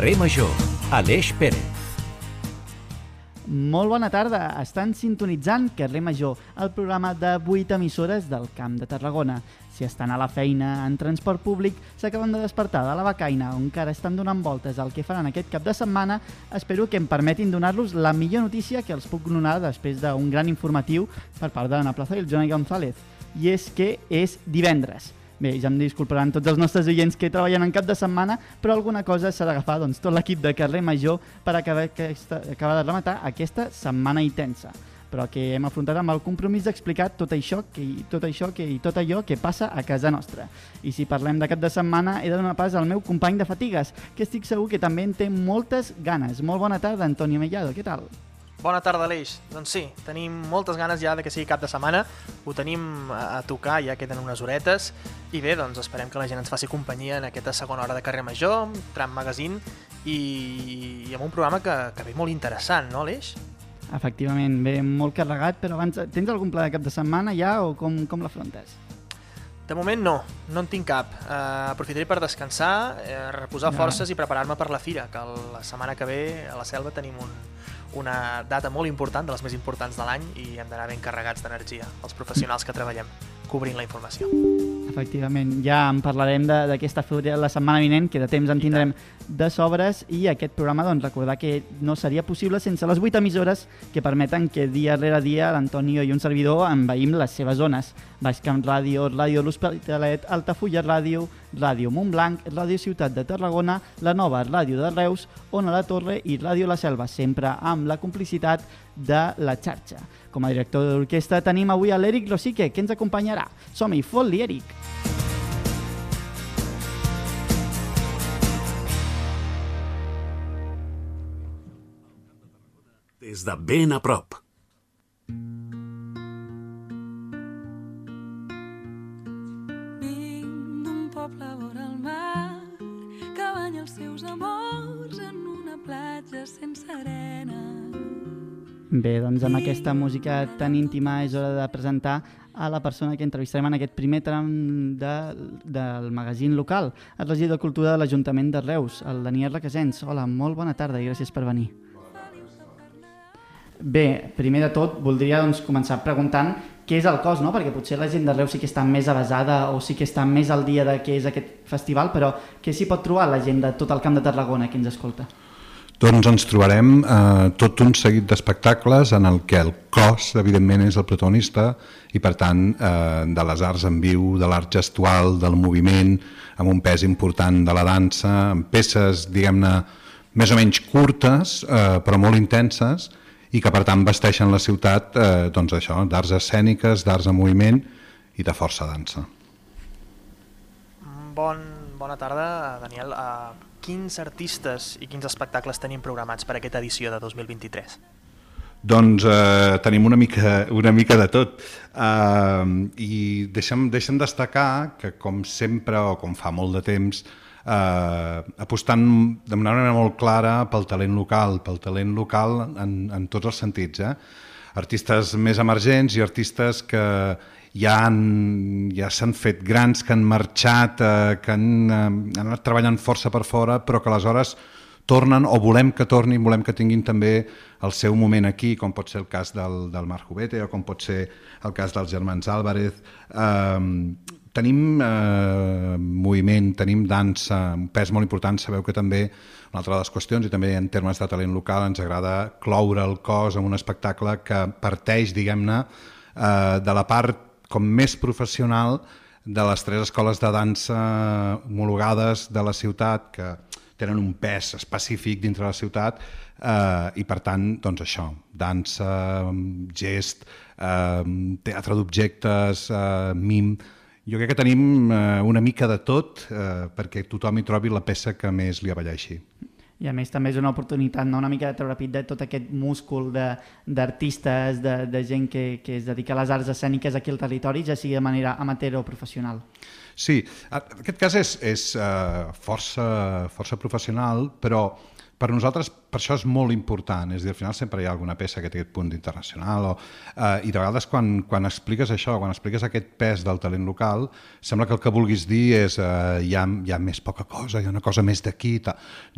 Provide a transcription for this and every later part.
Carrer Major, Aleix Pérez. Molt bona tarda. Estan sintonitzant Carrer Major, el programa de 8 emissores del Camp de Tarragona. Si estan a la feina, en transport públic, s'acaben de despertar de la becaina o encara estan donant voltes al que faran aquest cap de setmana, espero que em permetin donar-los la millor notícia que els puc donar després d'un gran informatiu per part de l'Anna Plaza i el Johnny González. I és que és divendres. Bé, ja em disculparan tots els nostres oients que treballen en cap de setmana, però alguna cosa s'ha d'agafar doncs, tot l'equip de Carrer Major per acabar, aquesta, acabar de rematar aquesta setmana intensa però que hem afrontat amb el compromís d'explicar tot això, que, tot això que, i tot allò que passa a casa nostra. I si parlem de cap de setmana, he de donar pas al meu company de fatigues, que estic segur que també en té moltes ganes. Molt bona tarda, Antonio Mellado, què tal? Bona tarda, Aleix. Doncs sí, tenim moltes ganes ja de que sigui cap de setmana. Ho tenim a tocar, ja queden unes horetes. I bé, doncs esperem que la gent ens faci companyia en aquesta segona hora de carrer major, tram magazine, i, i amb un programa que, que ve molt interessant, no, Aleix? Efectivament, ve molt carregat, però abans tens algun pla de cap de setmana ja o com, com l'afrontes? De moment no, no en tinc cap. Uh, aprofitaré per descansar, uh, reposar ja. forces i preparar-me per la fira, que la setmana que ve a la selva tenim un, una data molt important, de les més importants de l'any, i hem d'anar ben carregats d'energia, els professionals que treballem cobrint la informació. Efectivament, ja en parlarem d'aquesta fira la setmana vinent, que de temps en tindrem de sobres, i aquest programa, doncs, recordar que no seria possible sense les 8 emissores que permeten que dia rere dia l'Antonio i un servidor envaïm les seves zones. Baixcamp Ràdio, Ràdio L'Hospitalet, Altafulla Ràdio, Ràdio Montblanc, Ràdio Ciutat de Tarragona, la nova Ràdio de Reus, Ona la Torre i Ràdio La Selva, sempre amb la complicitat de la xarxa. Com a director d'orquestra tenim avui a l'Eric Rosique, que ens acompanyarà. Som-hi, fot-li, Eric! Des de ben a prop. Els seus amors en una platja sense arena. Bé, doncs amb aquesta música tan íntima és hora de presentar a la persona que entrevistarem en aquest primer tram de, del magazín local, el regidor de Cultura de l'Ajuntament de Reus, el Daniel Requesens. Hola, molt bona tarda i gràcies per venir. Bé, primer de tot, voldria doncs, començar preguntant què és el cos, no? perquè potser la gent de Reus sí que està més avasada o sí que està més al dia de què és aquest festival, però què s'hi pot trobar la gent de tot el Camp de Tarragona que ens escolta? Doncs ens trobarem eh, tot un seguit d'espectacles en el que el cos, evidentment, és el protagonista i, per tant, eh, de les arts en viu, de l'art gestual, del moviment, amb un pes important de la dansa, amb peces, diguem-ne, més o menys curtes, eh, però molt intenses, i que, per tant, vesteixen la ciutat eh, doncs això, d'arts escèniques, d'arts en moviment i de força dansa. Bon, bona tarda, Daniel. Uh, quins artistes i quins espectacles tenim programats per aquesta edició de 2023? Doncs eh, tenim una mica, una mica de tot uh, i deixem, deixem destacar que com sempre o com fa molt de temps eh, apostant de manera molt clara pel talent local, pel talent local en, en tots els sentits. Eh? Artistes més emergents i artistes que ja, han, ja s'han fet grans, que han marxat, eh, que han, eh, han anat treballant força per fora, però que aleshores tornen o volem que tornin, volem que tinguin també el seu moment aquí, com pot ser el cas del, del Marc Jovete o com pot ser el cas dels germans Álvarez. Eh, tenim eh, moviment, tenim dansa, un pes molt important. Sabeu que també una altra de les qüestions, i també en termes de talent local, ens agrada cloure el cos en un espectacle que parteix, diguem-ne, eh, de la part com més professional de les tres escoles de dansa homologades de la ciutat que tenen un pes específic dintre la ciutat eh, i per tant, doncs això, dansa, gest, eh, teatre d'objectes, eh, mim... Jo crec que tenim eh, una mica de tot eh, perquè tothom hi trobi la peça que més li avalleixi. I a més també és una oportunitat, no? una mica de treure pit de tot aquest múscul d'artistes, de, de, de gent que, que es dedica a les arts escèniques aquí al territori, ja sigui de manera amateur o professional. Sí, aquest cas és, és uh, força, força professional, però per nosaltres per això és molt important, és dir, al final sempre hi ha alguna peça que té aquest punt internacional o, eh, i de vegades quan, quan expliques això, quan expliques aquest pes del talent local, sembla que el que vulguis dir és eh, hi, ha, hi ha més poca cosa, hi ha una cosa més d'aquí,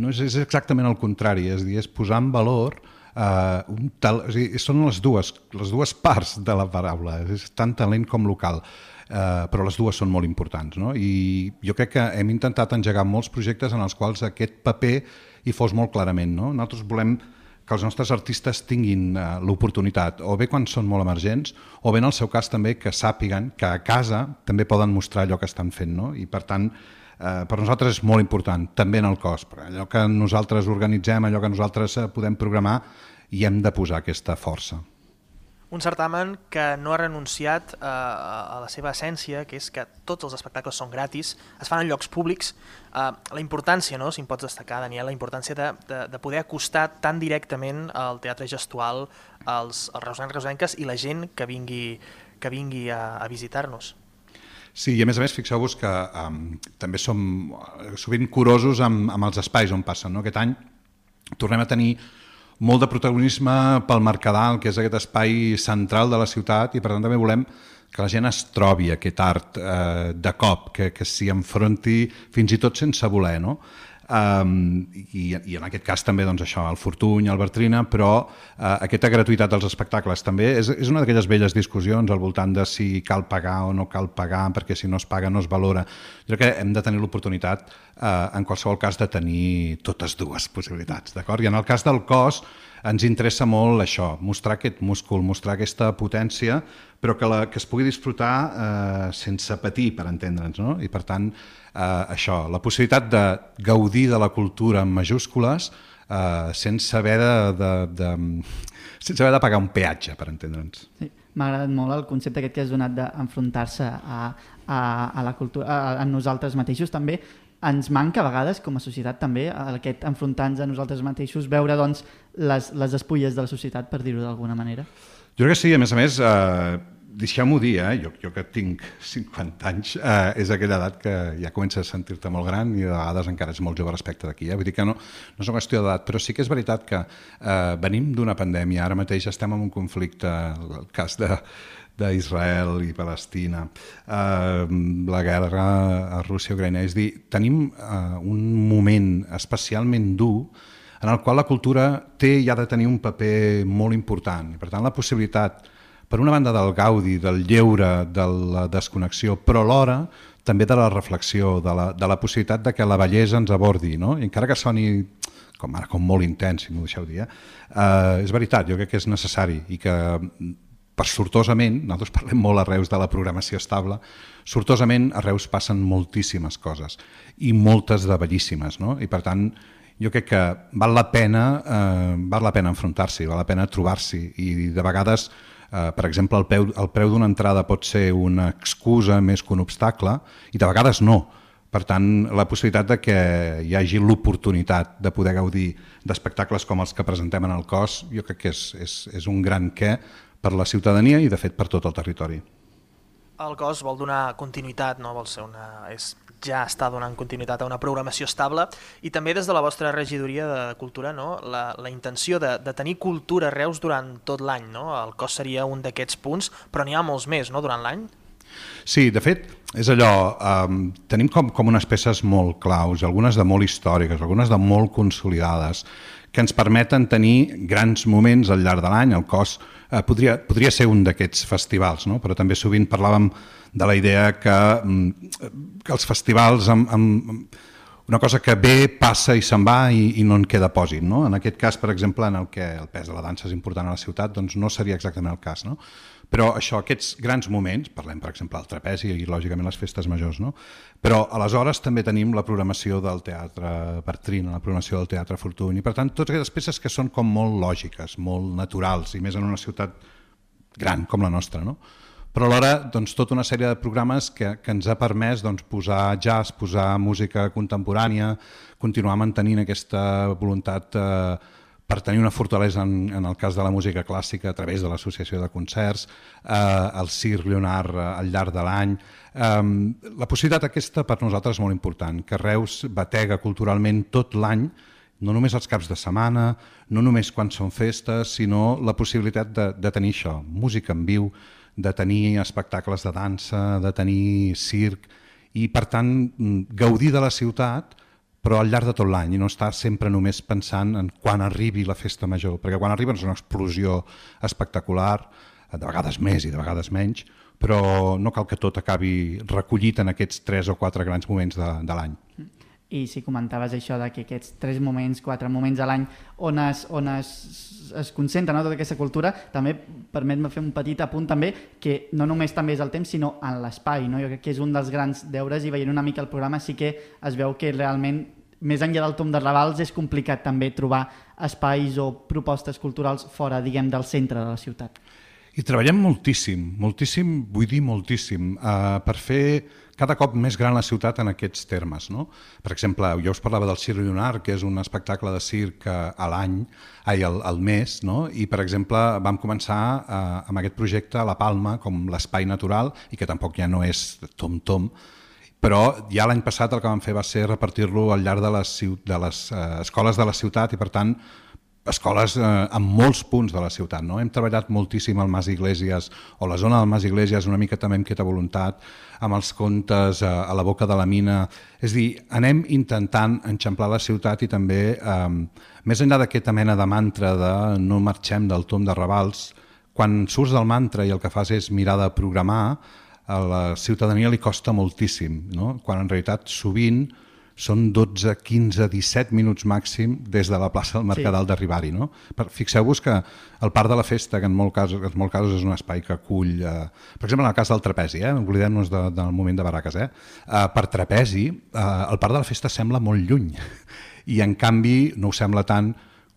no és, és exactament el contrari, és dir, és posar en valor eh, un tal, és dir, són les dues, les dues parts de la paraula, és tant talent com local eh, però les dues són molt importants. No? I jo crec que hem intentat engegar molts projectes en els quals aquest paper i fos molt clarament. No? Nosaltres volem que els nostres artistes tinguin uh, l'oportunitat, o bé quan són molt emergents, o bé en el seu cas també que sàpiguen que a casa també poden mostrar allò que estan fent. No? I per tant, eh, per nosaltres és molt important, també en el cos, perquè allò que nosaltres organitzem, allò que nosaltres uh, podem programar, hi hem de posar aquesta força un certamen que no ha renunciat a, a la seva essència, que és que tots els espectacles són gratis, es fan en llocs públics. Uh, la importància, no, si em pots destacar, Daniel, la importància de, de, de poder acostar tan directament al teatre gestual als, als reusencs, reusenques i la gent que vingui, que vingui a, a visitar-nos. Sí, i a més a més, fixeu-vos que um, també som sovint curosos amb, amb els espais on passen. No? Aquest any tornem a tenir molt de protagonisme pel Mercadal, que és aquest espai central de la ciutat, i per tant també volem que la gent es trobi aquest art eh, de cop, que, que s'hi enfronti fins i tot sense voler, no? Um, i, i en aquest cas també doncs, això, el Fortuny, el Bertrina, però uh, aquesta gratuïtat dels espectacles també és, és una d'aquelles velles discussions al voltant de si cal pagar o no cal pagar, perquè si no es paga no es valora. Jo crec que hem de tenir l'oportunitat, uh, en qualsevol cas, de tenir totes dues possibilitats? I en el cas del cos, ens interessa molt això, mostrar aquest múscul, mostrar aquesta potència, però que, la, que es pugui disfrutar eh, sense patir, per entendre'ns, no? I per tant, eh, això, la possibilitat de gaudir de la cultura en majúscules eh, sense haver de, de, de, sense haver de pagar un peatge, per entendre'ns. Sí. M'ha agradat molt el concepte aquest que has donat d'enfrontar-se a, a, a la cultura, a, a nosaltres mateixos també ens manca a vegades com a societat també aquest enfrontar-nos a nosaltres mateixos, veure doncs les, les espulles de la societat, per dir-ho d'alguna manera? Jo crec que sí, a més a més, eh, deixeu-m'ho dir, eh, jo, jo que tinc 50 anys, eh, és aquella edat que ja comença a sentir-te molt gran i de vegades encara ets molt jove respecte d'aquí. Eh? Vull dir que no, no és una qüestió d'edat, però sí que és veritat que eh, venim d'una pandèmia, ara mateix estem en un conflicte, el cas de, d'Israel i Palestina, eh, la guerra a Rússia-Ucraïna. És dir, tenim eh, un moment especialment dur en el qual la cultura té i ha de tenir un paper molt important. Per tant, la possibilitat, per una banda, del gaudi, del lleure, de la desconnexió, però alhora també de la reflexió, de la, de la possibilitat de que la bellesa ens abordi, no? I encara que soni com ara com molt intens, si m'ho deixeu dir, eh? eh, és veritat, jo crec que és necessari i que per sortosament, nosaltres parlem molt a Reus de la programació estable, sortosament a Reus passen moltíssimes coses i moltes de bellíssimes, no? I per tant, jo crec que val la pena, eh, val la pena enfrontar-s'hi, val la pena trobar-s'hi i de vegades, eh, per exemple, el, peu, el preu d'una entrada pot ser una excusa més que un obstacle i de vegades no. Per tant, la possibilitat de que hi hagi l'oportunitat de poder gaudir d'espectacles com els que presentem en el cos, jo crec que és, és, és un gran què per la ciutadania i, de fet, per tot el territori. El cos vol donar continuïtat, no? vol ser una... És, ja està donant continuïtat a una programació estable i també des de la vostra regidoria de cultura no? la, la intenció de, de tenir cultura a Reus durant tot l'any. No? El cos seria un d'aquests punts, però n'hi ha molts més no? durant l'any? Sí, de fet, és allò, um, tenim com, com unes peces molt claus, algunes de molt històriques, algunes de molt consolidades, que ens permeten tenir grans moments al llarg de l'any. El cos eh, podria, podria ser un d'aquests festivals, no? però també sovint parlàvem de la idea que, mm, que els festivals amb, amb una cosa que ve, passa i se'n va i, i no en queda pòsit. No? En aquest cas, per exemple, en el que el pes de la dansa és important a la ciutat, doncs no seria exactament el cas. No? Però això, aquests grans moments, parlem per exemple del trapezi i lògicament les festes majors, no? però aleshores també tenim la programació del teatre Bertrina, la programació del teatre Fortuny, i per tant totes aquestes peces que són com molt lògiques, molt naturals, i més en una ciutat gran com la nostra. No? Però alhora doncs, tota una sèrie de programes que, que ens ha permès doncs, posar jazz, posar música contemporània, continuar mantenint aquesta voluntat eh, per tenir una fortalesa en, en el cas de la música clàssica a través de l'associació de concerts, eh, el Circ Leonard eh, al llarg de l'any. Eh, la possibilitat aquesta per nosaltres és molt important, que Reus batega culturalment tot l'any no només els caps de setmana, no només quan són festes, sinó la possibilitat de, de tenir això, música en viu, de tenir espectacles de dansa, de tenir circ, i per tant mm, gaudir de la ciutat però al llarg de tot l'any i no estar sempre només pensant en quan arribi la festa major, perquè quan arriba és una explosió espectacular, de vegades més i de vegades menys, però no cal que tot acabi recollit en aquests tres o quatre grans moments de, de l'any. I si comentaves això de que aquests tres moments, quatre moments a l'any on, es, on es, es concentra no, tota aquesta cultura, també permet-me fer un petit apunt també que no només també és el temps, sinó en l'espai. No? Jo crec que és un dels grans deures i veient una mica el programa sí que es veu que realment més enllà del tom de Ravals és complicat també trobar espais o propostes culturals fora, diguem, del centre de la ciutat. I treballem moltíssim, moltíssim, vull dir moltíssim, uh, per fer cada cop més gran la ciutat en aquests termes. No? Per exemple, jo us parlava del Circ Lunar, que és un espectacle de circ eh, a l'any, ai, al, al mes, no? i per exemple vam començar uh, amb aquest projecte a La Palma com l'espai natural, i que tampoc ja no és tom-tom, però ja l'any passat el que vam fer va ser repartir-lo al llarg de les, de les uh, escoles de la ciutat i per tant escoles eh, en molts punts de la ciutat. No? Hem treballat moltíssim al Mas Iglesias o la zona del Mas Iglesias, una mica també amb aquesta voluntat, amb els contes eh, a la boca de la mina. És dir, anem intentant enxamplar la ciutat i també, eh, més enllà d'aquesta mena de mantra de no marxem del tom de Ravals, quan surts del mantra i el que fas és mirar de programar, a la ciutadania li costa moltíssim, no? quan en realitat sovint són 12, 15, 17 minuts màxim des de la plaça del Mercadal sí. d'arribar-hi. No? Fixeu-vos que el Parc de la Festa, que en molts casos, en molts casos és un espai que acull... Eh, per exemple, en el cas del trapezi, eh, oblidem-nos de, del moment de Baraques, eh, eh, per trapezi, eh, el Parc de la Festa sembla molt lluny i en canvi no ho sembla tant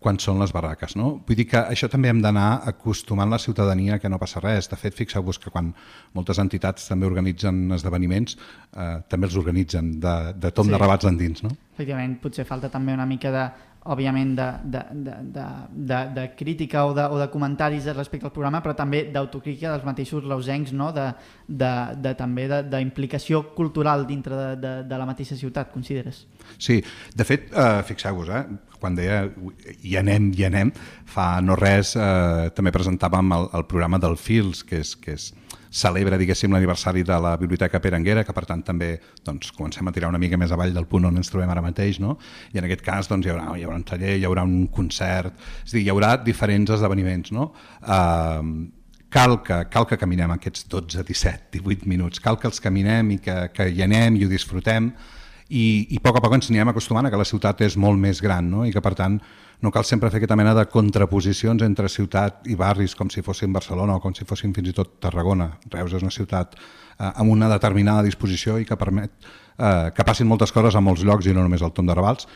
quan són les barraques. No? Vull dir que això també hem d'anar acostumant la ciutadania que no passa res. De fet, fixeu-vos que quan moltes entitats també organitzen esdeveniments, eh, també els organitzen de, de tom sí. de rebats endins. No? Efectivament, potser falta també una mica de òbviament de, de, de, de, de, de crítica o de, o de comentaris respecte al programa, però també d'autocrítica dels mateixos lausencs, no? de, de, de, també d'implicació cultural dintre de, de, de la mateixa ciutat, consideres? Sí, de fet, eh, fixeu-vos, eh, quan deia hi anem, hi anem, fa no res eh, també presentàvem el, el programa del Fils, que és, que és celebra, diguéssim, l'aniversari de la Biblioteca Peranguera, que per tant també doncs, comencem a tirar una mica més avall del punt on ens trobem ara mateix, no? i en aquest cas doncs, hi, haurà, hi haurà un taller, hi haurà un concert, és dir, hi haurà diferents esdeveniments. No? Uh, cal que, cal que caminem aquests 12, 17, 18 minuts, cal que els caminem i que, que hi anem i ho disfrutem, i, i a poc a poc ens anirem acostumant a que la ciutat és molt més gran no? i que per tant no cal sempre fer aquesta mena de contraposicions entre ciutat i barris com si fossin Barcelona o com si fossin fins i tot Tarragona. Reus és una ciutat eh, amb una determinada disposició i que permet eh, que passin moltes coses a molts llocs i no només al Tom de Ravals.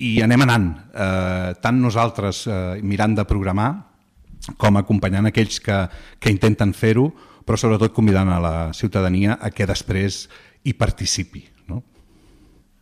I anem anant, eh, tant nosaltres eh, mirant de programar com acompanyant aquells que, que intenten fer-ho, però sobretot convidant a la ciutadania a que després hi participi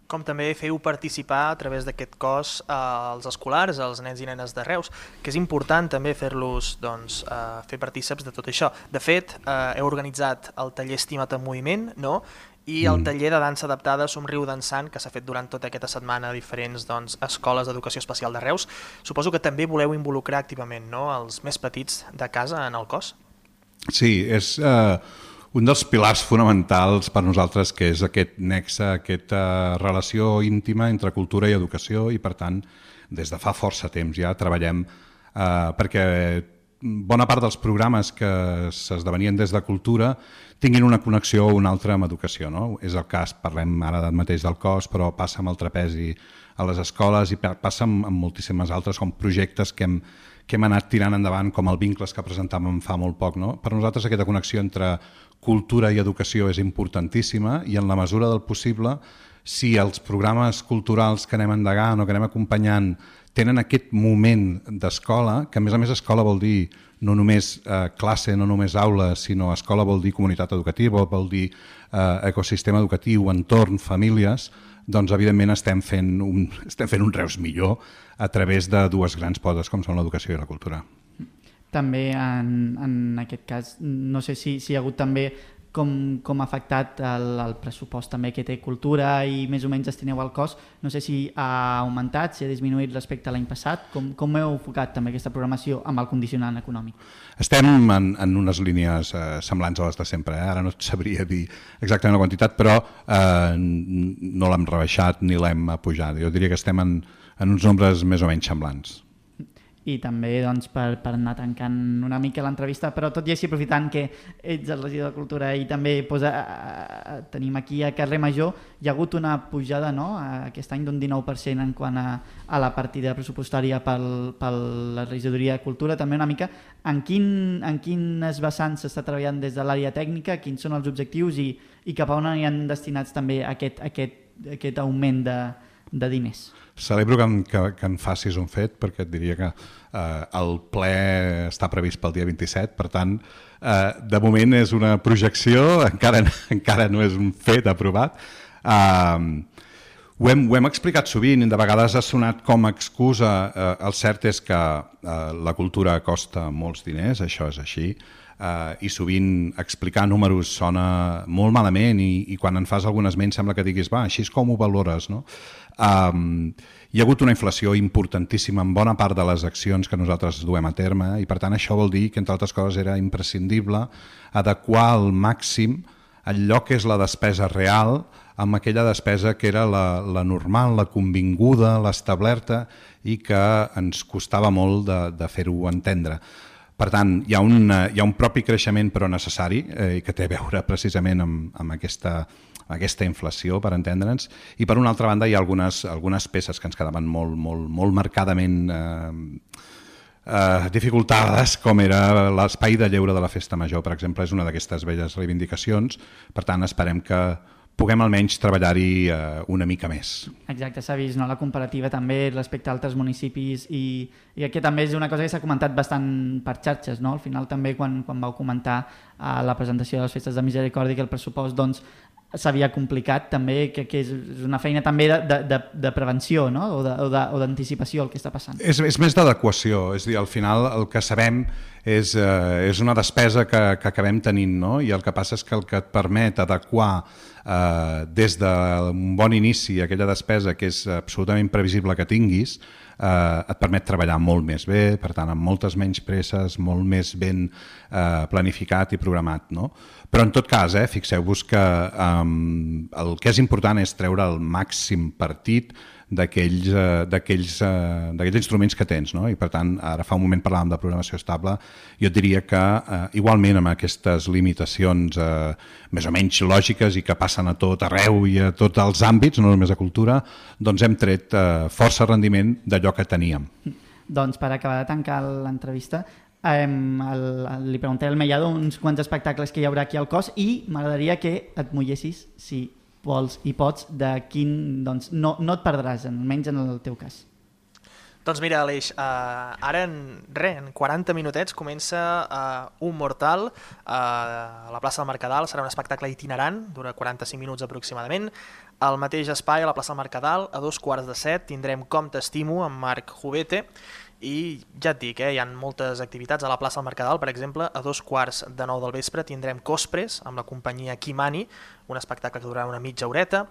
com també feu participar a través d'aquest cos eh, als escolars, als nens i nenes de Reus, que és important també fer-los doncs, eh, fer partíceps de tot això. De fet, eh, heu organitzat el taller Estima't en Moviment, no? i el mm. taller de dansa adaptada Somriu Dansant, que s'ha fet durant tota aquesta setmana a diferents doncs, escoles d'educació especial de Reus. Suposo que també voleu involucrar activament no? els més petits de casa en el cos? Sí, és... Eh un dels pilars fonamentals per nosaltres que és aquest nexe, aquesta relació íntima entre cultura i educació i per tant des de fa força temps ja treballem eh, perquè bona part dels programes que s'esdevenien des de cultura tinguin una connexió o una altra amb educació. No? És el cas, parlem ara mateix del cos, però passa amb el trapezi a les escoles i passa amb, amb moltíssimes altres com projectes que hem, que hem anat tirant endavant com el Vincles que presentàvem fa molt poc. No? Per nosaltres aquesta connexió entre cultura i educació és importantíssima i en la mesura del possible si els programes culturals que anem endegant o que anem acompanyant tenen aquest moment d'escola, que a més a més escola vol dir no només eh, classe, no només aula, sinó escola vol dir comunitat educativa, vol dir eh, ecosistema educatiu, entorn, famílies, doncs evidentment estem fent un, estem fent un Reus millor a través de dues grans podes com són l'educació i la cultura també en, en aquest cas no sé si, si hi ha hagut també com, com ha afectat el, el pressupost també que té cultura i més o menys destineu al cos. No sé si ha augmentat, si ha disminuït respecte a l'any passat. Com, com heu enfocat també aquesta programació amb el condicionant econòmic? Estem en, en unes línies eh, semblants a les de sempre. Eh? Ara no et sabria dir exactament la quantitat, però eh, no l'hem rebaixat ni l'hem pujat. Jo diria que estem en, en uns nombres més o menys semblants i també doncs, per, per anar tancant una mica l'entrevista, però tot i així aprofitant que ets el regidor de Cultura i també posa, eh, tenim aquí a Carrer Major, hi ha hagut una pujada no? aquest any d'un 19% en quant a, a la partida pressupostària pel, per la regidoria de Cultura, també una mica. En, quin, en quines vessants s'està treballant des de l'àrea tècnica, quins són els objectius? I, i cap a on han destinats també aquest, aquest, aquest augment de, de diners. Celebro que, que, que en facis un fet perquè et diria que eh, el ple està previst pel dia 27, per tant, eh, de moment és una projecció, encara, encara no és un fet aprovat. Eh, ho hem, ho hem explicat sovint de vegades ha sonat com a excusa. Eh, el cert és que eh, la cultura costa molts diners, això és així, eh, i sovint explicar números sona molt malament i, i quan en fas algun esment sembla que diguis, va, així és com ho valores, no? Um, hi ha hagut una inflació importantíssima en bona part de les accions que nosaltres duem a terme i per tant això vol dir que entre altres coses era imprescindible adequar al màxim allò que és la despesa real amb aquella despesa que era la, la normal, la convinguda, l'establerta i que ens costava molt de, de fer-ho entendre. Per tant, hi ha, un, hi ha un propi creixement però necessari eh, que té a veure precisament amb, amb aquesta aquesta inflació, per entendre'ns, i per una altra banda hi ha algunes, algunes peces que ens quedaven molt, molt, molt marcadament eh, eh, dificultades, com era l'espai de lleure de la Festa Major, per exemple, és una d'aquestes velles reivindicacions, per tant esperem que puguem almenys treballar-hi eh, una mica més. Exacte, s'ha vist no? la comparativa també respecte a altres municipis i, i que també és una cosa que s'ha comentat bastant per xarxes, no? al final també quan, quan vau comentar a la presentació de les festes de misericòrdia que el pressupost doncs, s'havia complicat també, que, que és una feina també de, de, de, prevenció no? o d'anticipació el que està passant. És, és més d'adequació, és dir, al final el que sabem és, eh, és una despesa que, que acabem tenint no? i el que passa és que el que et permet adequar eh, des d'un bon inici aquella despesa que és absolutament previsible que tinguis eh, et permet treballar molt més bé, per tant, amb moltes menys presses, molt més ben eh, planificat i programat. No? Però en tot cas, eh, fixeu-vos que eh, el que és important és treure el màxim partit d'aquells eh, eh, instruments que tens. No? I per tant, ara fa un moment parlàvem de programació estable, jo et diria que eh, igualment amb aquestes limitacions eh, més o menys lògiques i que passen a tot arreu i a tots els àmbits, no només a cultura, doncs hem tret eh, força rendiment d'allò que teníem. Doncs per acabar de tancar l'entrevista, eh, el, li preguntaré al Mellado uns quants espectacles que hi haurà aquí al cos i m'agradaria que et mullessis si vols i pots, de quin doncs, no, no et perdràs, almenys en el teu cas. Doncs mira, Aleix, uh, ara en, re, en 40 minutets comença uh, Un Mortal uh, a la plaça del Mercadal. Serà un espectacle itinerant, dura 45 minuts aproximadament. Al mateix espai, a la plaça Mercadal, a dos quarts de set, tindrem Com t'estimo amb Marc Jovete i ja et dic, eh, hi ha moltes activitats a la plaça Mercadal, per exemple, a dos quarts de nou del vespre tindrem Cospres amb la companyia Kimani, un espectacle que durarà una mitja horeta.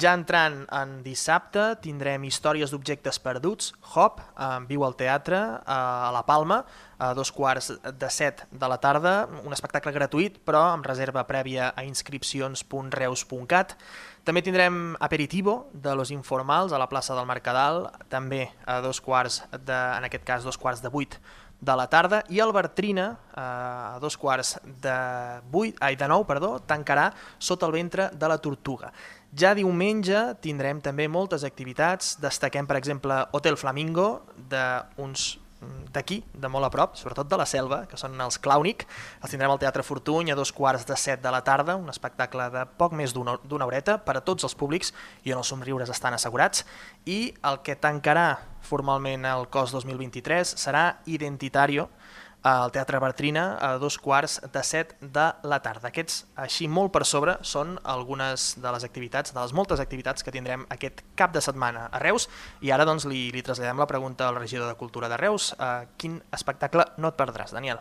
Ja entrant en dissabte tindrem Històries d'objectes perduts, Hop, en viu al teatre a La Palma, a dos quarts de set de la tarda, un espectacle gratuït però amb reserva prèvia a inscripcions.reus.cat. També tindrem aperitivo de Los Informals a la plaça del Mercadal, també a dos quarts de, en aquest cas dos quarts de vuit de la tarda i el Bertrina eh, a dos quarts de, 8, ai, de 9 perdó, tancarà sota el ventre de la tortuga. Ja diumenge tindrem també moltes activitats, destaquem per exemple Hotel Flamingo d'uns d'aquí, de molt a prop, sobretot de la selva, que són els Clàunic. Els tindrem al Teatre Fortuny a dos quarts de set de la tarda, un espectacle de poc més d'una horeta per a tots els públics i on els somriures estan assegurats. I el que tancarà formalment el cos 2023 serà Identitario, al Teatre Bertrina a dos quarts de set de la tarda. Aquests, així molt per sobre, són algunes de les activitats, de les moltes activitats que tindrem aquest cap de setmana a Reus i ara doncs li, li traslladem la pregunta al regidor de Cultura de Reus. Uh, quin espectacle no et perdràs, Daniel?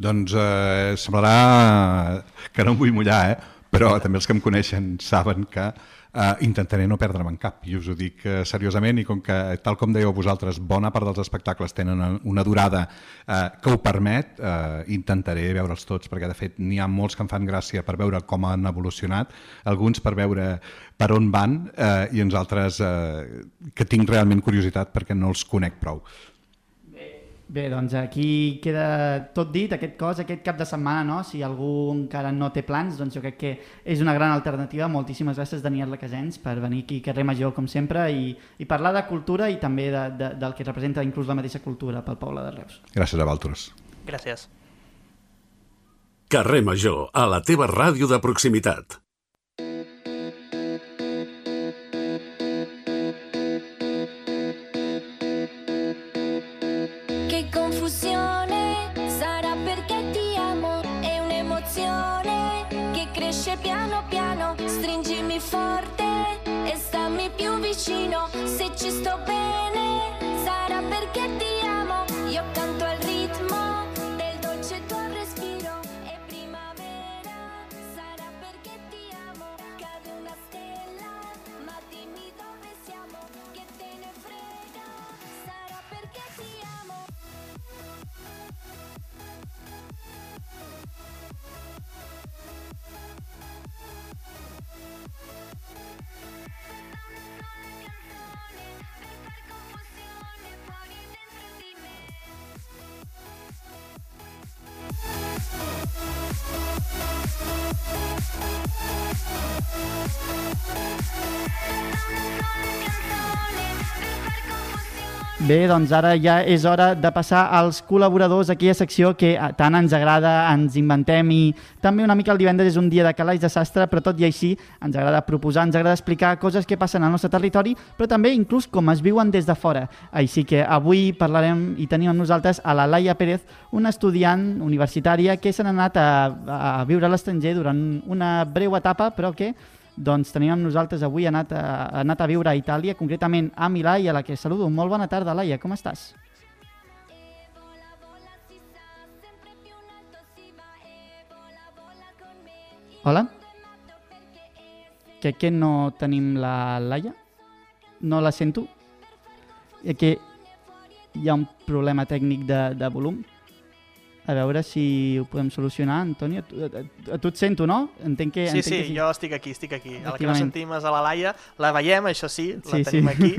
Doncs eh, semblarà que no em vull mullar, eh? però també els que em coneixen saben que eh, intentaré no perdre'm en cap, i us ho dic eh, seriosament, i com que, tal com dèieu vosaltres, bona part dels espectacles tenen una durada eh, que ho permet, eh, intentaré veure'ls tots, perquè de fet n'hi ha molts que em fan gràcia per veure com han evolucionat, alguns per veure per on van, eh, i uns altres eh, que tinc realment curiositat perquè no els conec prou. Bé, doncs aquí queda tot dit, aquest cos, aquest cap de setmana, no? si algú encara no té plans, doncs jo crec que és una gran alternativa. Moltíssimes gràcies, Daniel Lacasens, per venir aquí a Carrer Major, com sempre, i, i parlar de cultura i també de, de, del que representa inclús la mateixa cultura pel poble de Reus. Gràcies a Valtros. Gràcies. Carrer Major, a la teva ràdio de proximitat. Bé, doncs ara ja és hora de passar als col·laboradors, aquella secció que eh, tant ens agrada, ens inventem i també una mica el divendres és un dia de calaix de sastre, però tot i així ens agrada proposar, ens agrada explicar coses que passen al nostre territori, però també inclús com es viuen des de fora. Així que avui parlarem i tenim amb nosaltres a la Laia Pérez, una estudiant universitària que s'ha anat a, a viure a l'estranger durant una breu etapa, però que doncs tenim amb nosaltres avui, ha anat, a, ha anat a viure a Itàlia, concretament a Milà, i a la que saludo. Molt bona tarda, Laia, com estàs? Hola? Crec que no tenim la Laia. No la sento. I que hi ha un problema tècnic de, de volum. A veure si ho podem solucionar, Antònia. Tu, a, a, tu et sento, no? Entenc que, Sí, entenc sí, que jo estic aquí, estic aquí. A la que no sentim és a la Laia. La veiem, això sí, la Sí, tenim sí. aquí.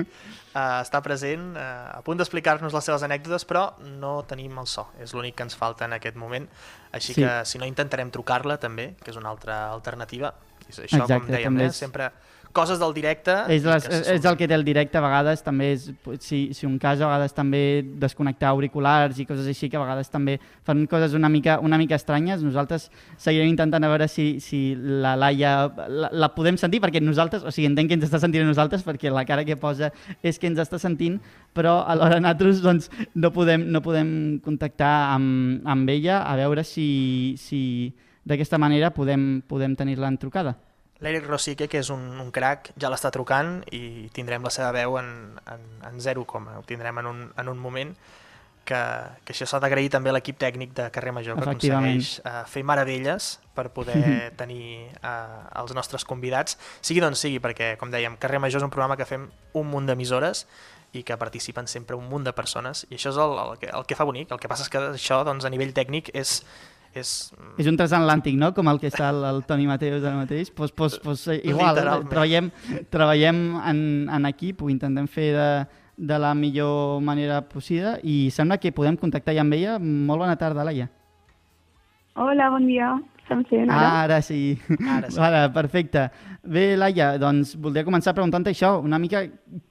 Uh, està present, uh, a punt d'explicar-nos les seves anècdotes, però no tenim el so. És l'únic que ens falta en aquest moment. Així Sí. que, si no, intentarem trucar-la també, que és una altra alternativa. Això, Exacte, com dèiem, també eh? és- sempre coses del directe... És, les, que se és el que té el directe, a vegades també és, si, si un cas, a vegades també desconnectar auriculars i coses així, que a vegades també fan coses una mica, una mica estranyes. Nosaltres seguirem intentant a veure si, si la Laia la, la podem sentir, perquè nosaltres, o sigui, entenc que ens està sentint a nosaltres, perquè la cara que posa és que ens està sentint, però alhora nosaltres doncs, no, podem, no podem contactar amb, amb ella a veure si, si d'aquesta manera podem, podem tenir-la en trucada. L'Eric Rosique, que és un, un crac, ja l'està trucant i tindrem la seva veu en, en, en 0, ho tindrem en un, en un moment que, que això s'ha d'agrair també a l'equip tècnic de Carrer Major que aconsegueix uh, fer meravelles per poder tenir uh, els nostres convidats, sigui d'on sigui, perquè, com dèiem, Carrer Major és un programa que fem un munt d'emissores i que participen sempre un munt de persones i això és el, el, que, el que fa bonic. El que passa és que això, doncs, a nivell tècnic, és, és És un transatlàntic, no? Com el que està el, el Toni Mateus ara mateix. Pues, pues, pues, eh, igual, Literalment. treballem, treballem en, en equip, ho intentem fer de, de la millor manera possible i sembla que podem contactar ja amb ella. Molt bona tarda, Laia. Hola, bon dia. Se'm sent ara? Ara sí. Ara sí. Ara, perfecte. Bé, Laia, doncs voldria començar preguntant això, una mica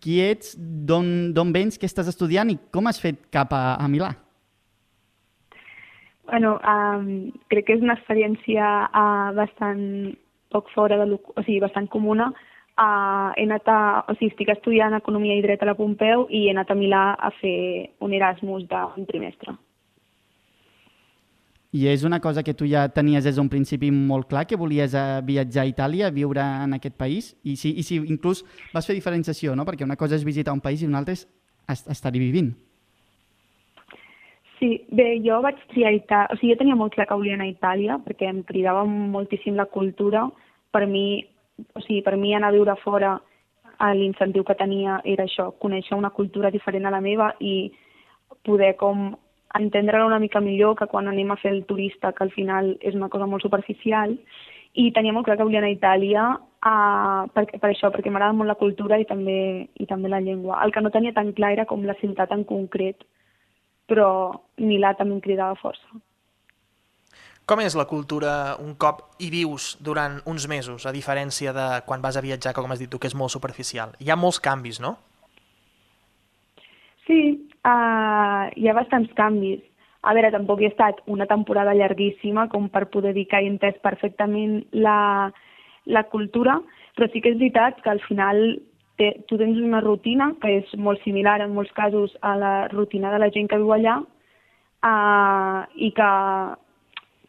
qui ets, d'on d'on vens, què estàs estudiant i com has fet cap a, a Milà? Bueno, um, crec que és una experiència uh, bastant poc fora de lo, o sigui, bastant comuna. Uh, he anat a, o sigui, estic estudiant Economia i Dret a la Pompeu i he anat a Milà a fer un Erasmus d'un trimestre. I és una cosa que tu ja tenies des d'un principi molt clar, que volies eh, viatjar a Itàlia, viure en aquest país, i si, i si inclús vas fer diferenciació, no? perquè una cosa és visitar un país i una altra és est- estar-hi vivint. Sí, bé, jo vaig triar Itàlia, o sigui, jo tenia molt clar que volia anar a Itàlia perquè em cridava moltíssim la cultura. Per mi, o sigui, per mi anar a viure fora l'incentiu que tenia era això, conèixer una cultura diferent a la meva i poder com entendre-la una mica millor que quan anem a fer el turista, que al final és una cosa molt superficial, i tenia molt clar que volia anar a Itàlia uh, per, per això, perquè m'agrada molt la cultura i també, i també la llengua. El que no tenia tan clar era com la ciutat en concret, però Milà també em cridava força. Com és la cultura un cop hi vius durant uns mesos, a diferència de quan vas a viatjar, com has dit tu, que és molt superficial? Hi ha molts canvis, no? Sí, uh, hi ha bastants canvis. A veure, tampoc he estat una temporada llarguíssima com per poder dir que he entès perfectament la, la cultura, però sí que és veritat que al final te, tu tens una rutina que és molt similar en molts casos a la rutina de la gent que viu allà uh, i que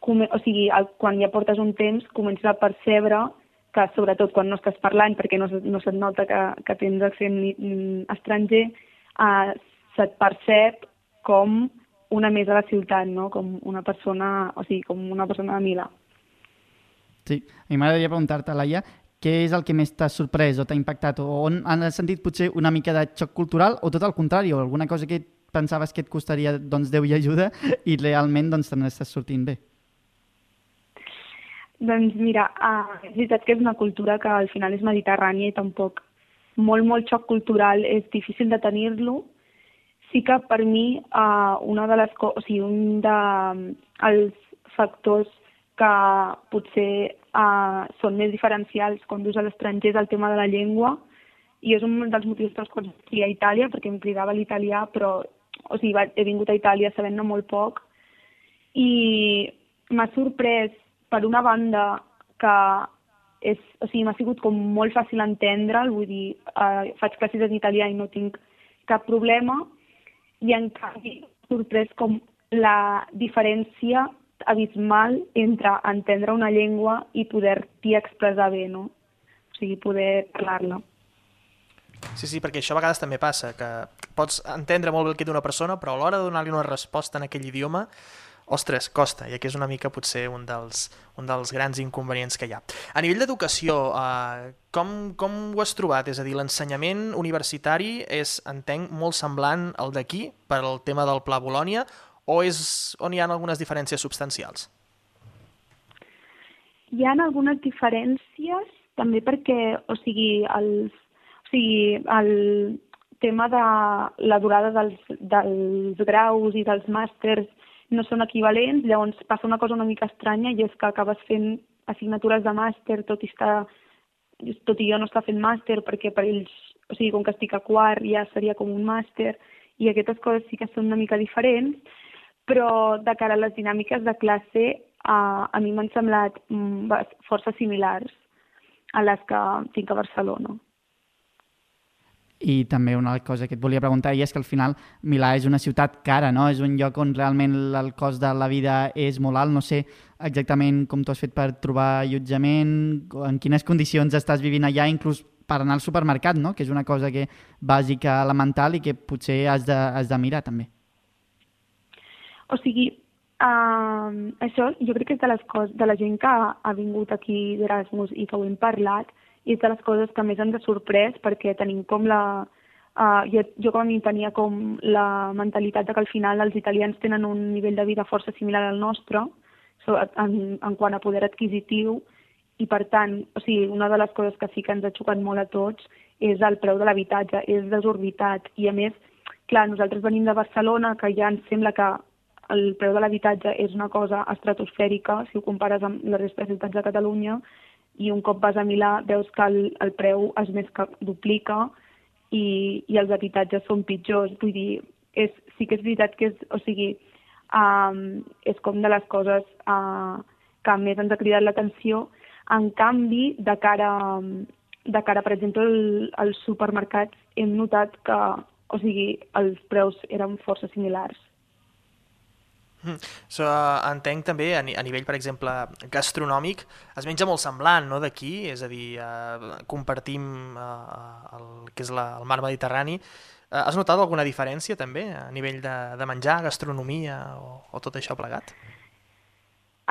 o sigui, quan ja portes un temps comences a percebre que sobretot quan no estàs parlant perquè no, no se't nota que, que tens accent estranger, uh, se't percep com una més a la ciutat, no? com una persona, o sigui, com una persona de Milà. Sí, a mi m'agradaria preguntar-te, Laia, què és el que més t'ha sorprès o t'ha impactat? O on han sentit potser una mica de xoc cultural o tot el contrari, o alguna cosa que pensaves que et costaria doncs, Déu i ajuda i realment doncs, te n'estàs sortint bé? Doncs mira, uh, és veritat que és una cultura que al final és mediterrània i tampoc molt, molt xoc cultural és difícil de tenir-lo. Sí que per mi uh, una de les o sigui, un dels de, factors que potser uh, són més diferencials quan vius a l'estranger és el tema de la llengua i és un dels motius pels quals vaig a Itàlia perquè em cridava l'italià però o sigui, he vingut a Itàlia sabent-ne molt poc i m'ha sorprès per una banda que és, o sigui, m'ha sigut com molt fàcil entendre'l, vull dir, eh, faig classes en italià i no tinc cap problema, i en canvi sorprès com la diferència abismal entre entendre una llengua i poder-t'hi expressar bé, no? O sigui, poder parlar-la. Sí, sí, perquè això a vegades també passa, que pots entendre molt bé el que d'una persona, però a l'hora de donar-li una resposta en aquell idioma ostres, costa, i aquí és una mica potser un dels, un dels grans inconvenients que hi ha. A nivell d'educació, eh, com, com ho has trobat? És a dir, l'ensenyament universitari és, entenc, molt semblant al d'aquí per al tema del Pla Bolònia o és on hi ha algunes diferències substancials? Hi ha algunes diferències també perquè, o sigui, els, o sigui, el tema de la durada dels, dels graus i dels màsters no són equivalents, llavors passa una cosa una mica estranya i és que acabes fent assignatures de màster, tot i, estar, tot i jo no està fent màster perquè per ells, o sigui, com que estic a quart ja seria com un màster i aquestes coses sí que són una mica diferents, però de cara a les dinàmiques de classe a, a mi m'han semblat mm, força similars a les que tinc a Barcelona. I també una cosa que et volia preguntar i és que al final Milà és una ciutat cara, no? És un lloc on realment el cost de la vida és molt alt. No sé exactament com t'ho has fet per trobar allotjament, en quines condicions estàs vivint allà, inclús per anar al supermercat, no? Que és una cosa que bàsica, elemental i que potser has de, has de mirar també. O sigui, uh, això jo crec que és de les coses, de la gent que ha, vingut aquí d'Erasmus i que ho hem parlat, i és de les coses que més ens ha sorprès perquè tenim com la... Uh, jo, jo com a mi tenia com la mentalitat de que al final els italians tenen un nivell de vida força similar al nostre en, en quant a poder adquisitiu i per tant, o sigui, una de les coses que sí que ens ha xocat molt a tots és el preu de l'habitatge, és desorbitat i a més, clar, nosaltres venim de Barcelona que ja ens sembla que el preu de l'habitatge és una cosa estratosfèrica si ho compares amb la resta de ciutats de Catalunya i un cop vas a Milà veus que el, el preu es més que duplica i, i els habitatges són pitjors. Vull dir, és, sí que és veritat que és, o sigui, um, és com de les coses uh, que més ens ha cridat l'atenció. En canvi, de cara, de cara per exemple, al, als supermercats, hem notat que o sigui, els preus eren força similars. So, entenc també a, a nivell, per exemple, gastronòmic, es menja molt semblant no, d'aquí, és a dir, eh, compartim eh, el que és la, el mar Mediterrani. Eh, has notat alguna diferència també a nivell de, de menjar, gastronomia o, o tot això plegat?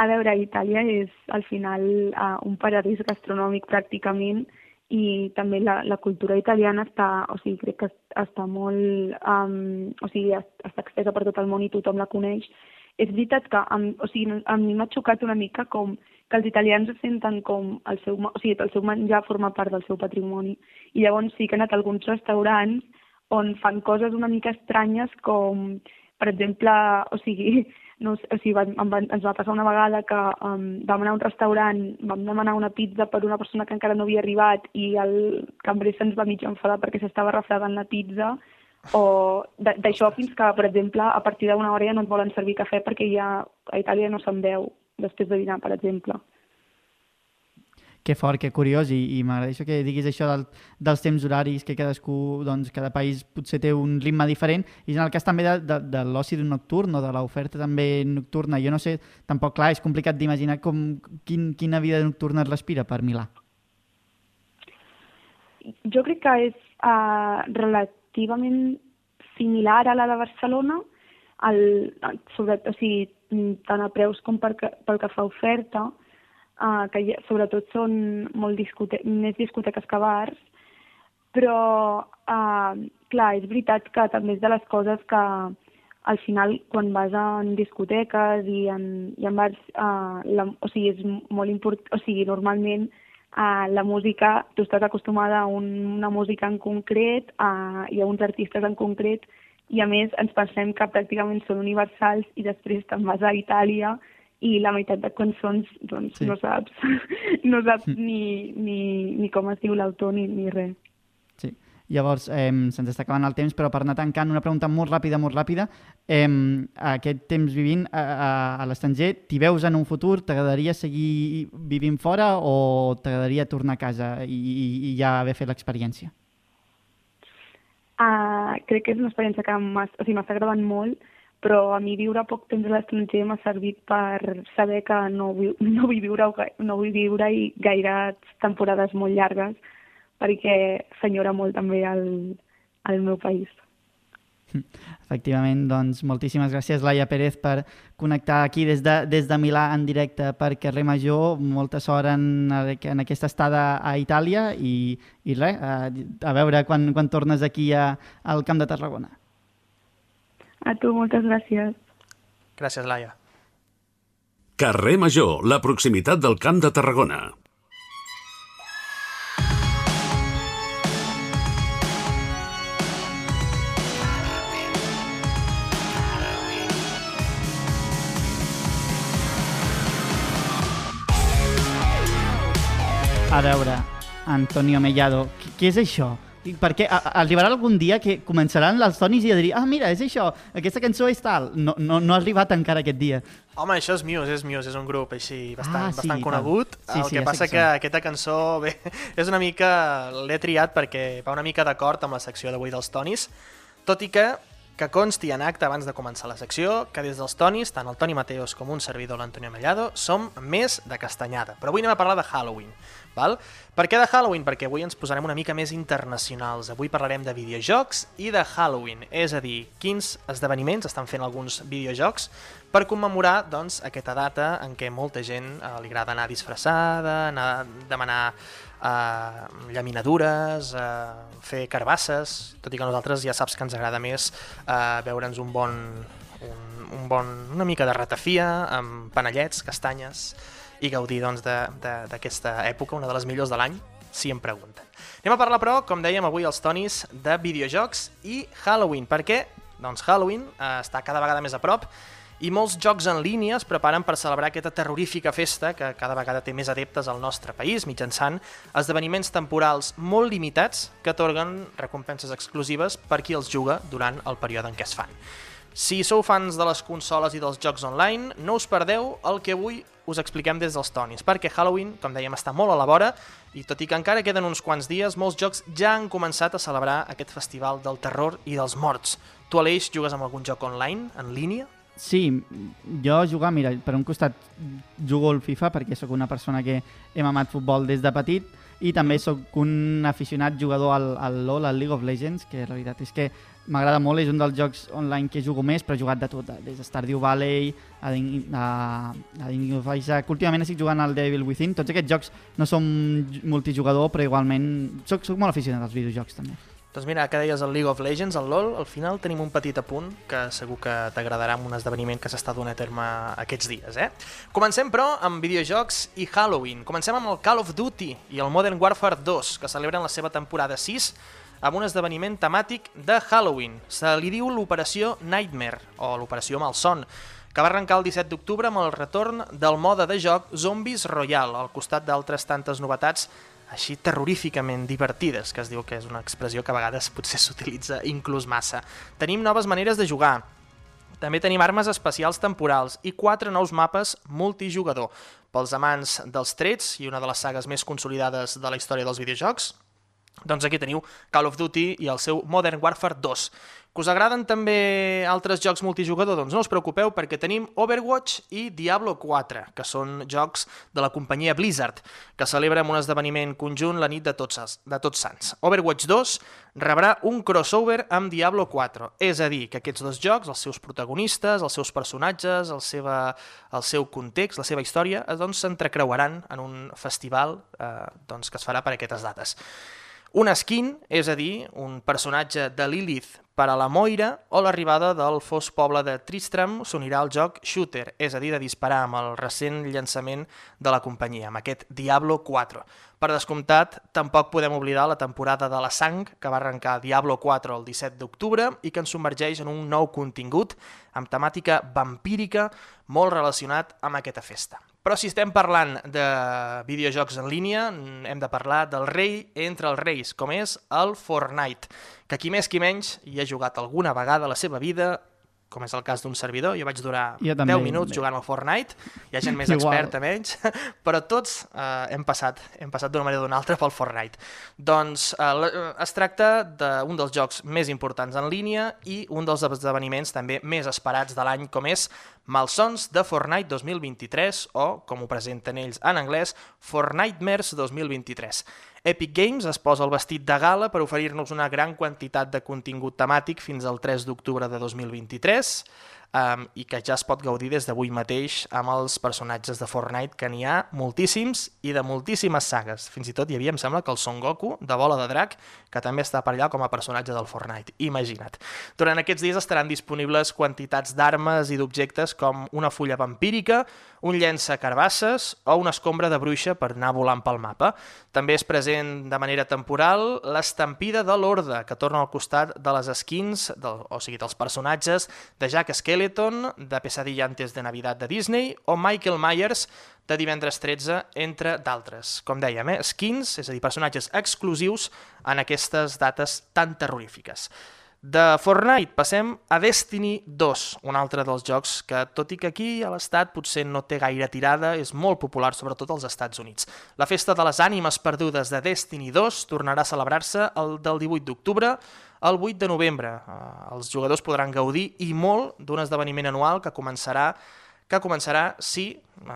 A veure, Itàlia és al final uh, un paradís gastronòmic pràcticament i també la, la cultura italiana està, o sigui, crec que està molt, um, o sigui, està extesa per tot el món i tothom la coneix. És veritat que amb, o sigui, a mi m'ha xocat una mica com que els italians es senten com el seu, o sigui, el seu menjar forma part del seu patrimoni. I llavors sí que han anat a alguns restaurants on fan coses una mica estranyes com, per exemple, o sigui, no, o sigui, va, va, ens va passar una vegada que um, vam anar a un restaurant, vam demanar una pizza per una persona que encara no havia arribat i el cambrer se'ns va mig enfadar perquè s'estava refredant la pizza o d'això fins que, per exemple, a partir d'una hora ja no et volen servir cafè perquè ja a Itàlia no se'n veu després de dinar, per exemple que fort, que curiós, i, i m'agrada això que diguis això del, dels temps horaris, que cadascú, doncs, cada país potser té un ritme diferent, i en el cas també de, de, de l'oci nocturn o de l'oferta també nocturna, jo no sé, tampoc, clar, és complicat d'imaginar com, quin, quina vida nocturna es respira per Milà. Jo crec que és uh, relativament similar a la de Barcelona, el, sobre, o sigui, tant a preus com per, pel que fa oferta, uh, que hi, sobretot són molt discote més discoteques que bars, però, uh, clar, és veritat que també és de les coses que al final quan vas en discoteques i en, i en bars, uh, la, o sigui, és molt important, o sigui, normalment uh, la música, tu estàs acostumada a un, una música en concret uh, i a uns artistes en concret i a més ens pensem que pràcticament són universals i després te'n vas a Itàlia i la meitat de cançons doncs, sí. no saps, no saps mm. ni, ni, ni com es diu l'autor ni, ni res. Sí. Llavors, eh, se'ns està acabant el temps, però per anar tancant, una pregunta molt ràpida, molt ràpida. Eh, aquest temps vivint a, a, a l'estranger, t'hi veus en un futur? T'agradaria seguir vivint fora o t'agradaria tornar a casa i, i, i ja haver fet l'experiència? Uh, crec que és una experiència que m'està o sigui, agradant molt però a mi viure poc temps a l'estranger m'ha servit per saber que no vull, no vull viure no vull viure i gaire temporades molt llargues perquè senyora molt també el, el meu país. Efectivament, doncs moltíssimes gràcies Laia Pérez per connectar aquí des de, des de Milà en directe per carrer Major. Molta sort en, en aquesta estada a Itàlia i, i res, a, a veure quan, quan tornes aquí a, al Camp de Tarragona. A tu, moltes gràcies. Gràcies, Laia. Carrer Major, la proximitat del Camp de Tarragona. A veure, Antonio Mellado, què és això? perquè arribarà algun dia que començaran els tonis i a dir ah, mira, és això, aquesta cançó és tal. No, no, no ha arribat encara aquest dia. Home, això és Muse, és Muse, és un grup així bastant, ah, sí, bastant conegut. Sí, el sí, que passa que, que aquesta cançó, bé, és una mica... L'he triat perquè va una mica d'acord amb la secció d'avui dels tonis, tot i que que consti en acte abans de començar la secció que des dels Tonis, tant el Toni Mateos com un servidor l'Antonio Mellado, som més de castanyada. Però avui anem a parlar de Halloween. Val? Per què de Halloween? Perquè avui ens posarem una mica més internacionals. Avui parlarem de videojocs i de Halloween, és a dir, quins esdeveniments estan fent alguns videojocs per commemorar doncs, aquesta data en què molta gent eh, li agrada anar disfressada, anar a demanar eh, llaminadures, eh, fer carbasses, tot i que nosaltres ja saps que ens agrada més eh, veure'ns un bon, un, un bon, una mica de ratafia amb panellets, castanyes i gaudir doncs, d'aquesta doncs, època, una de les millors de l'any, si em pregunten. Anem a parlar, però, com dèiem avui, els tonis de videojocs i Halloween. Per què? Doncs Halloween eh, està cada vegada més a prop i molts jocs en línia es preparen per celebrar aquesta terrorífica festa que cada vegada té més adeptes al nostre país mitjançant esdeveniments temporals molt limitats que atorguen recompenses exclusives per qui els juga durant el període en què es fan. Si sou fans de les consoles i dels jocs online, no us perdeu el que avui us expliquem des dels tonis, perquè Halloween, com dèiem, està molt a la vora i tot i que encara queden uns quants dies, molts jocs ja han començat a celebrar aquest festival del terror i dels morts. Tu, Aleix, jugues amb algun joc online, en línia? Sí, jo jugar, mira, per un costat jugo al FIFA perquè sóc una persona que hem amat futbol des de petit i també sóc un aficionat jugador al, al LoL, al League of Legends, que la veritat és que m'agrada molt, és un dels jocs online que jugo més, però he jugat de tot, des de Stardew Valley a, a, a Ding of Isaac. Últimament estic jugant al Devil Within. Tots aquests jocs no són multijugador, però igualment soc, soc molt aficionat als videojocs també. Doncs mira, que deies el League of Legends, el LoL, al final tenim un petit apunt que segur que t'agradarà amb un esdeveniment que s'està donant a terme aquests dies, eh? Comencem, però, amb videojocs i Halloween. Comencem amb el Call of Duty i el Modern Warfare 2, que celebren la seva temporada 6 amb un esdeveniment temàtic de Halloween. Se li diu l'Operació Nightmare, o l'Operació Malson, que va arrencar el 17 d'octubre amb el retorn del mode de joc Zombies Royal, al costat d'altres tantes novetats així terroríficament divertides, que es diu que és una expressió que a vegades potser s'utilitza inclús massa. Tenim noves maneres de jugar, també tenim armes especials temporals i quatre nous mapes multijugador. Pels amants dels trets i una de les sagues més consolidades de la història dels videojocs, doncs aquí teniu Call of Duty i el seu Modern Warfare 2. Que us agraden també altres jocs multijugador? Doncs no us preocupeu perquè tenim Overwatch i Diablo 4, que són jocs de la companyia Blizzard, que celebra un esdeveniment conjunt la nit de tots, de tots sants. Overwatch 2 rebrà un crossover amb Diablo 4, és a dir, que aquests dos jocs, els seus protagonistes, els seus personatges, el, seva, el seu context, la seva història, doncs s'entrecreuaran en un festival eh, doncs, que es farà per aquestes dates. Una skin, és a dir, un personatge de Lilith per a la Moira o l'arribada del fos poble de Tristram s'unirà al joc Shooter, és a dir, de disparar amb el recent llançament de la companyia, amb aquest Diablo 4. Per descomptat, tampoc podem oblidar la temporada de la sang que va arrencar Diablo 4 el 17 d'octubre i que ens submergeix en un nou contingut amb temàtica vampírica molt relacionat amb aquesta festa. Però si estem parlant de videojocs en línia, hem de parlar del rei entre els reis, com és el Fortnite, que qui més qui menys hi ha jugat alguna vegada a la seva vida com és el cas d'un servidor, jo vaig durar jo 10 minuts jugant al Fortnite, hi ha gent més experta menys, però tots eh, hem passat hem passat d'una manera o d'una altra pel Fortnite. Doncs eh, es tracta d'un dels jocs més importants en línia i un dels esdeveniments també més esperats de l'any, com és Malsons de Fortnite 2023 o, com ho presenten ells en anglès, Fortnitemares 2023. Epic Games es posa el vestit de gala per oferir-nos una gran quantitat de contingut temàtic fins al 3 d'octubre de 2023 um, i que ja es pot gaudir des d'avui mateix amb els personatges de Fortnite, que n'hi ha moltíssims i de moltíssimes sagues. Fins i tot hi havia, em sembla, que el Son Goku, de Bola de Drac, que també està per allà com a personatge del Fortnite. Imagina't. Durant aquests dies estaran disponibles quantitats d'armes i d'objectes com una fulla vampírica, un llença carbasses o una escombra de bruixa per anar volant pel mapa. També és present de manera temporal l'estampida de l'Orde, que torna al costat de les skins, del, o sigui, dels personatges de Jack Skeleton, de Pesadilla antes de Navidad de Disney, o Michael Myers, de divendres 13, entre d'altres. Com dèiem, eh? skins, és a dir, personatges exclusius en aquestes dates tan terrorífiques. De Fortnite passem a Destiny 2, un altre dels jocs que, tot i que aquí a l'estat potser no té gaire tirada, és molt popular, sobretot als Estats Units. La festa de les ànimes perdudes de Destiny 2 tornarà a celebrar-se el del 18 d'octubre al 8 de novembre. Eh, els jugadors podran gaudir i molt d'un esdeveniment anual que començarà que començarà si,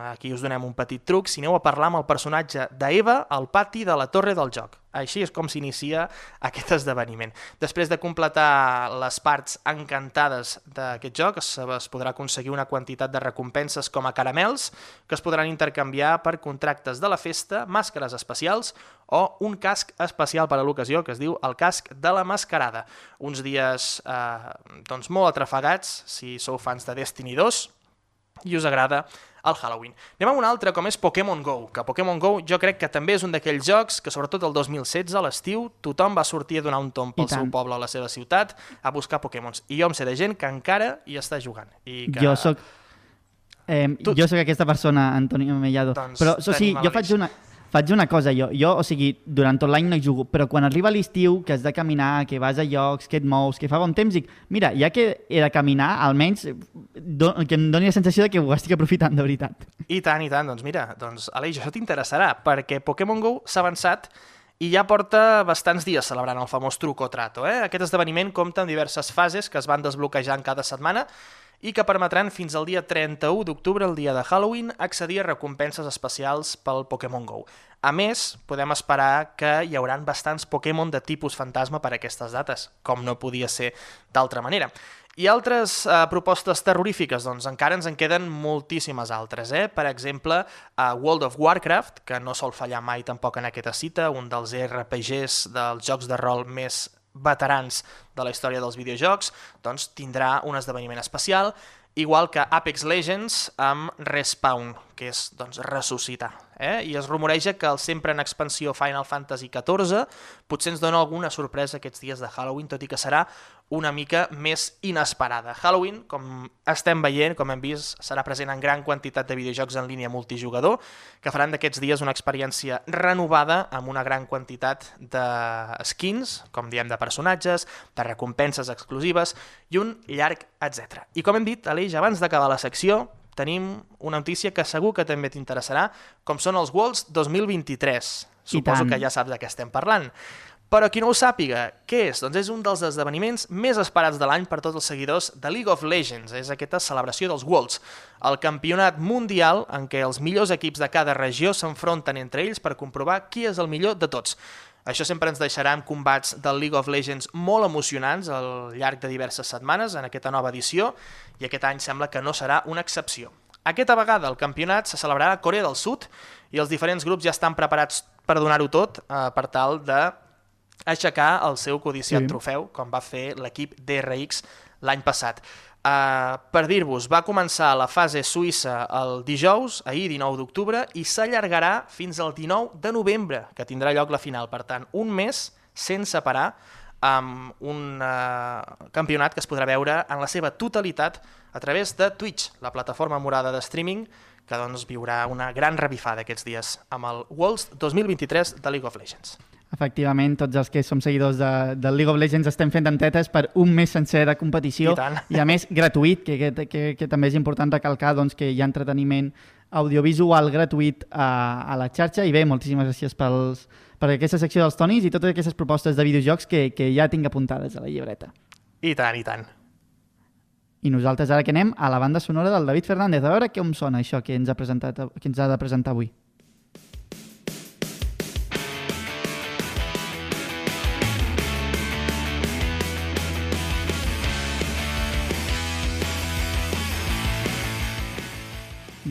aquí us donem un petit truc, si aneu a parlar amb el personatge d'Eva al pati de la torre del joc. Així és com s'inicia aquest esdeveniment. Després de completar les parts encantades d'aquest joc, es, podrà aconseguir una quantitat de recompenses com a caramels que es podran intercanviar per contractes de la festa, màscares especials o un casc especial per a l'ocasió que es diu el casc de la mascarada. Uns dies eh, doncs molt atrafegats, si sou fans de Destiny 2, i us agrada el Halloween. Anem a un altre, com és Pokémon GO, que Pokémon GO jo crec que també és un d'aquells jocs que sobretot el 2016, a l'estiu, tothom va sortir a donar un tomb pel seu poble, a la seva ciutat, a buscar Pokémons. I jo em sé de gent que encara hi està jugant. I que... Jo sóc... Eh, tu... Jo sóc aquesta persona, Antonio Mellado. Doncs Però, o sigui, jo faig una faig una cosa jo, jo o sigui, durant tot l'any no hi jugo, però quan arriba l'estiu, que has de caminar, que vas a llocs, que et mous, que fa bon temps, dic, mira, ja que he de caminar, almenys do, que em doni la sensació de que ho estic aprofitant de veritat. I tant, i tant, doncs mira, doncs Aleix, això t'interessarà, perquè Pokémon GO s'ha avançat i ja porta bastants dies celebrant el famós truc o trato. Eh? Aquest esdeveniment compta amb diverses fases que es van desbloquejant cada setmana i que permetran fins al dia 31 d'octubre, el dia de Halloween, accedir a recompenses especials pel Pokémon GO. A més, podem esperar que hi hauran bastants Pokémon de tipus fantasma per a aquestes dates, com no podia ser d'altra manera. I altres eh, propostes terrorífiques? Doncs encara ens en queden moltíssimes altres. Eh? Per exemple, a World of Warcraft, que no sol fallar mai tampoc en aquesta cita, un dels RPGs dels jocs de rol més veterans de la història dels videojocs, doncs tindrà un esdeveniment especial, igual que Apex Legends amb Respawn, que és doncs, ressuscitar. Eh? I es rumoreja que el sempre en expansió Final Fantasy XIV potser ens dona alguna sorpresa aquests dies de Halloween, tot i que serà una mica més inesperada. Halloween, com estem veient, com hem vist, serà present en gran quantitat de videojocs en línia multijugador, que faran d'aquests dies una experiència renovada amb una gran quantitat de skins, com diem, de personatges, de recompenses exclusives i un llarg etc. I com hem dit, Aleix, abans d'acabar la secció, tenim una notícia que segur que també t'interessarà, com són els Worlds 2023. Suposo que ja saps de què estem parlant. Però qui no ho sàpiga, què és? Doncs és un dels esdeveniments més esperats de l'any per tots els seguidors de League of Legends. És aquesta celebració dels Worlds, el campionat mundial en què els millors equips de cada regió s'enfronten entre ells per comprovar qui és el millor de tots. Això sempre ens deixarà amb combats del League of Legends molt emocionants al llarg de diverses setmanes en aquesta nova edició i aquest any sembla que no serà una excepció. Aquesta vegada el campionat se celebrarà a Corea del Sud i els diferents grups ja estan preparats per donar-ho tot eh, per tal de aixecar el seu codiciat sí. trofeu, com va fer l'equip DRX l'any passat. Uh, per dir-vos, va començar la fase suïssa el dijous, ahir 19 d'octubre, i s'allargarà fins al 19 de novembre, que tindrà lloc la final. Per tant, un mes sense parar amb un uh, campionat que es podrà veure en la seva totalitat a través de Twitch, la plataforma morada de streaming que doncs, viurà una gran revifada aquests dies amb el Worlds 2023 de League of Legends. Efectivament, tots els que som seguidors de, del League of Legends estem fent entetes per un mes sencer de competició I, i a més gratuït, que, que, que, que també és important recalcar doncs, que hi ha entreteniment audiovisual gratuït a, a la xarxa i bé, moltíssimes gràcies pels, per aquesta secció dels tonis i totes aquestes propostes de videojocs que, que ja tinc apuntades a la llibreta. I tant, i tant. I nosaltres ara que anem a la banda sonora del David Fernández, a veure com sona això que ens ha, presentat, que ens ha de presentar avui.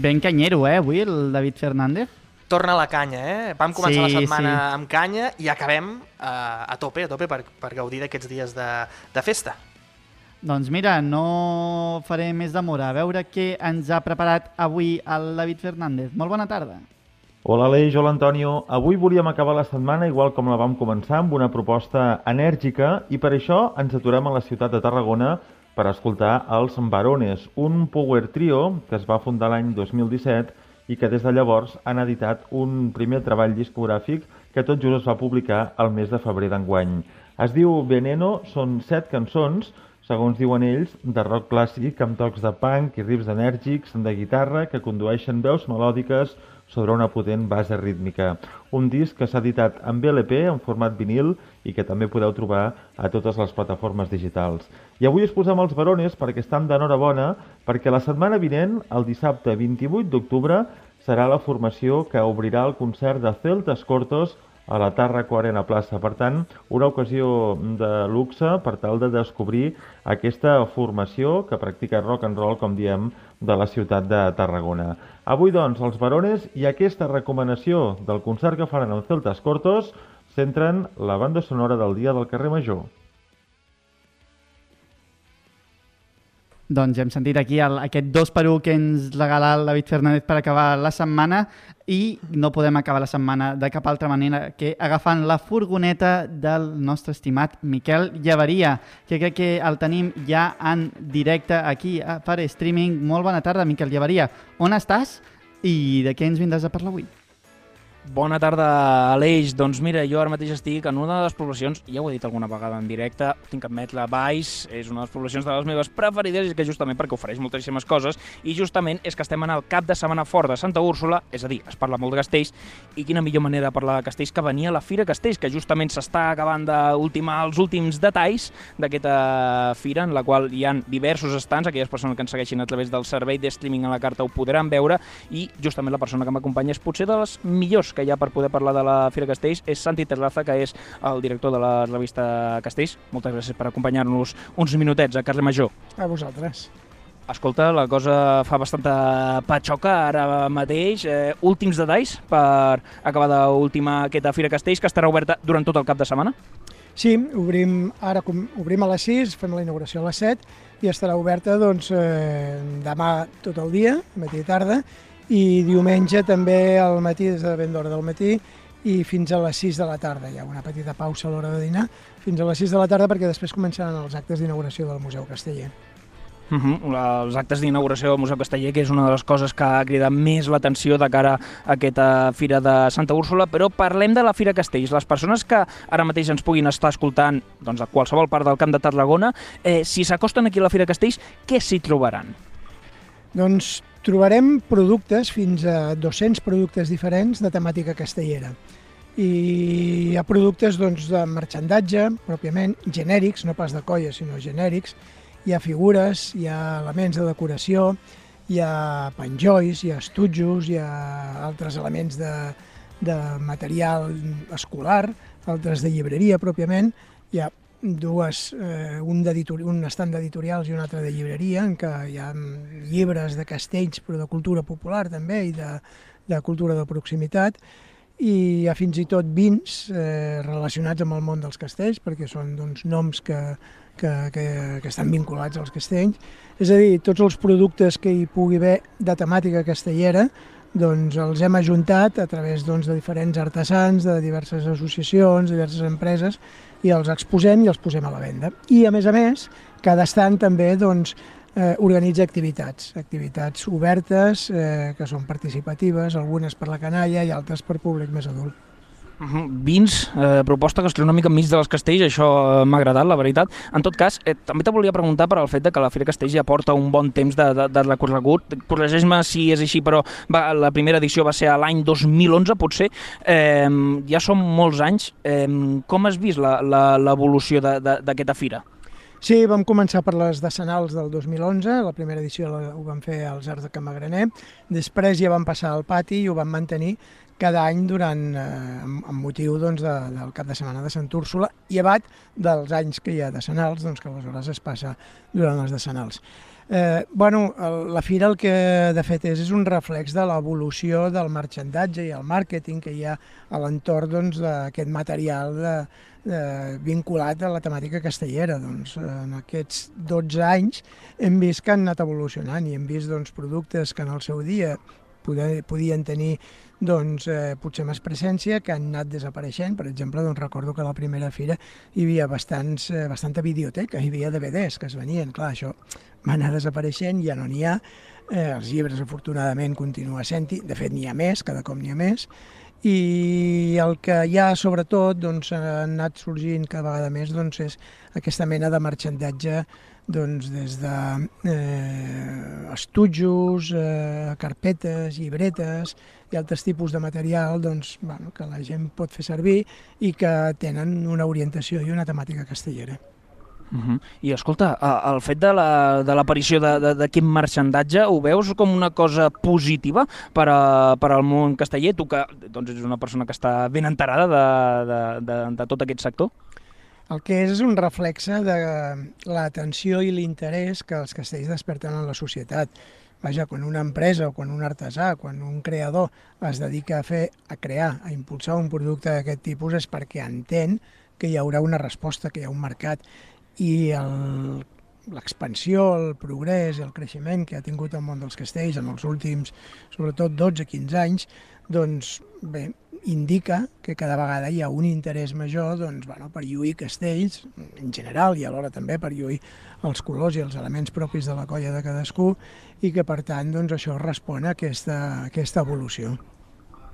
Ben canyero, eh, avui, el David Fernández. Torna a la canya, eh? Vam començar Sí, la setmana sí. amb canya i acabem eh, a tope, a tope per, per gaudir d'aquests dies de, de festa. Doncs mira, no faré més demora. A veure què ens ha preparat avui el David Fernández. Molt bona tarda. Hola Aleix, hola Antonio. Avui volíem acabar la setmana igual com la vam començar amb una proposta enèrgica i per això ens aturem a la ciutat de Tarragona per escoltar els Barones, un power trio que es va fundar l'any 2017 i que des de llavors han editat un primer treball discogràfic que tot just es va publicar al mes de febrer d'enguany. Es diu Veneno, són set cançons, segons diuen ells, de rock clàssic amb tocs de punk i riffs enèrgics de guitarra que condueixen veus melòdiques sobre una potent base rítmica. Un disc que s'ha editat amb LP en format vinil i que també podeu trobar a totes les plataformes digitals. I avui us posem els barones perquè estan d'enhorabona perquè la setmana vinent, el dissabte 28 d'octubre, serà la formació que obrirà el concert de Celtas Cortos a la Tàrraco Arena Plaça. Per tant, una ocasió de luxe per tal de descobrir aquesta formació que practica rock and roll, com diem, de la ciutat de Tarragona. Avui, doncs, els varones i aquesta recomanació del concert que faran amb Celtas Cortos centren la banda sonora del Dia del Carrer Major. Doncs hem sentit aquí el, aquest dos per un que ens regala el David Fernández per acabar la setmana i no podem acabar la setmana de cap altra manera que agafant la furgoneta del nostre estimat Miquel Llevaria, que crec que el tenim ja en directe aquí a- per streaming. Molt bona tarda, Miquel Llevaria. On estàs i de què ens vindràs a parlar avui? Bona tarda, Aleix. Doncs mira, jo ara mateix estic en una de les poblacions, ja ho he dit alguna vegada en directe, tinc que admetre, Baix és una de les poblacions de les meves preferides i que justament perquè ofereix moltíssimes coses i justament és que estem en el cap de setmana fort de Santa Úrsula, és a dir, es parla molt de castells i quina millor manera de parlar de castells que venir a la Fira Castells, que justament s'està acabant d'ultimar els últims detalls d'aquesta fira en la qual hi han diversos estants, aquelles persones que ens segueixin a través del servei de streaming a la carta ho podran veure i justament la persona que m'acompanya és potser de les millors que hi ha per poder parlar de la Fira Castells és Santi Terraza, que és el director de la revista Castells. Moltes gràcies per acompanyar-nos uns minutets a Carle Major. A vosaltres. Escolta, la cosa fa bastanta patxoca ara mateix. Eh, últims detalls per acabar d'última aquesta Fira Castells, que estarà oberta durant tot el cap de setmana? Sí, obrim, ara com, obrim a les 6, fem la inauguració a les 7 i estarà oberta doncs, eh, demà tot el dia, matí i tarda, i diumenge també al matí, des de ben d'hora del matí, i fins a les 6 de la tarda. Hi ha una petita pausa a l'hora de dinar, fins a les 6 de la tarda perquè després començaran els actes d'inauguració del Museu Casteller. Uh -huh. Els actes d'inauguració del Museu Casteller, que és una de les coses que ha cridat més l'atenció de cara a aquesta Fira de Santa Úrsula, però parlem de la Fira Castells. Les persones que ara mateix ens puguin estar escoltant doncs, a qualsevol part del Camp de Tarragona, eh, si s'acosten aquí a la Fira Castells, què s'hi trobaran? Doncs trobarem productes, fins a 200 productes diferents de temàtica castellera. I hi ha productes doncs, de marxandatge, pròpiament, genèrics, no pas de colla, sinó genèrics. Hi ha figures, hi ha elements de decoració, hi ha penjolls, hi ha estutjos, hi ha altres elements de, de material escolar, altres de llibreria pròpiament, hi ha dues, eh, un, un estand d'editorials i un altre de llibreria, en què hi ha llibres de castells, però de cultura popular també, i de, de cultura de proximitat, i hi ha fins i tot vins eh, relacionats amb el món dels castells, perquè són doncs, noms que, que, que, que estan vinculats als castells. És a dir, tots els productes que hi pugui haver de temàtica castellera, doncs els hem ajuntat a través doncs, de diferents artesans, de diverses associacions, diverses empreses, i els exposem i els posem a la venda. I, a més a més, cada estant també doncs, eh, organitza activitats, activitats obertes, eh, que són participatives, algunes per la canalla i altres per públic més adult. Vins, eh, proposta gastronòmica enmig de les castells, això eh, m'ha agradat, la veritat. En tot cas, eh, també te volia preguntar per al fet de que la Fira Castells ja porta un bon temps de, de, de recorregut. Corregeix-me si és així, però va, la primera edició va ser a l'any 2011, potser. Eh, ja són molts anys. Eh, com has vist l'evolució d'aquesta fira? Sí, vam començar per les decenals del 2011, la primera edició ho vam fer als Arts de Camagraner, després ja vam passar al pati i ho vam mantenir cada any durant, eh, amb, motiu doncs, de, del cap de setmana de Sant Úrsula, llevat dels anys que hi ha decenals, doncs, que aleshores es passa durant les decenals. Eh, bueno, el, la fira el que de fet és, és un reflex de l'evolució del marxandatge i el màrqueting que hi ha a l'entorn doncs, d'aquest material de, de, vinculat a la temàtica castellera. Doncs, en aquests 12 anys hem vist que han anat evolucionant i hem vist doncs, productes que en el seu dia poder, podien tenir doncs, eh, potser més presència, que han anat desapareixent. Per exemple, doncs, recordo que a la primera fira hi havia bastants, eh, bastanta videoteca, hi havia DVDs que es venien. Clar, això va anar desapareixent, ja no n'hi ha. Eh, els llibres, afortunadament, continua sent-hi. De fet, n'hi ha més, cada cop n'hi ha més. I el que hi ha, sobretot, doncs, ha anat sorgint cada vegada més doncs, és aquesta mena de marxandatge doncs, des de eh, estutjos, eh, carpetes, llibretes i altres tipus de material doncs, bueno, que la gent pot fer servir i que tenen una orientació i una temàtica castellera. Uh -huh. I escolta, el fet de l'aparició la, d'aquest marxandatge ho veus com una cosa positiva per, a, per al món casteller? Tu que doncs, ets una persona que està ben enterada de, de, de, de tot aquest sector? El que és és un reflexe de l'atenció i l'interès que els castells desperten en la societat. Vaja, quan una empresa o quan un artesà, quan un creador es dedica a fer, a crear, a impulsar un producte d'aquest tipus és perquè entén que hi haurà una resposta, que hi ha un mercat i l'expansió, el, el progrés el creixement que ha tingut el món dels castells en els últims, sobretot 12-15 anys, doncs bé, indica que cada vegada hi ha un interès major doncs, bueno, per lluir castells en general i alhora també per lluir els colors i els elements propis de la colla de cadascú i que per tant doncs, això respon a aquesta, aquesta evolució.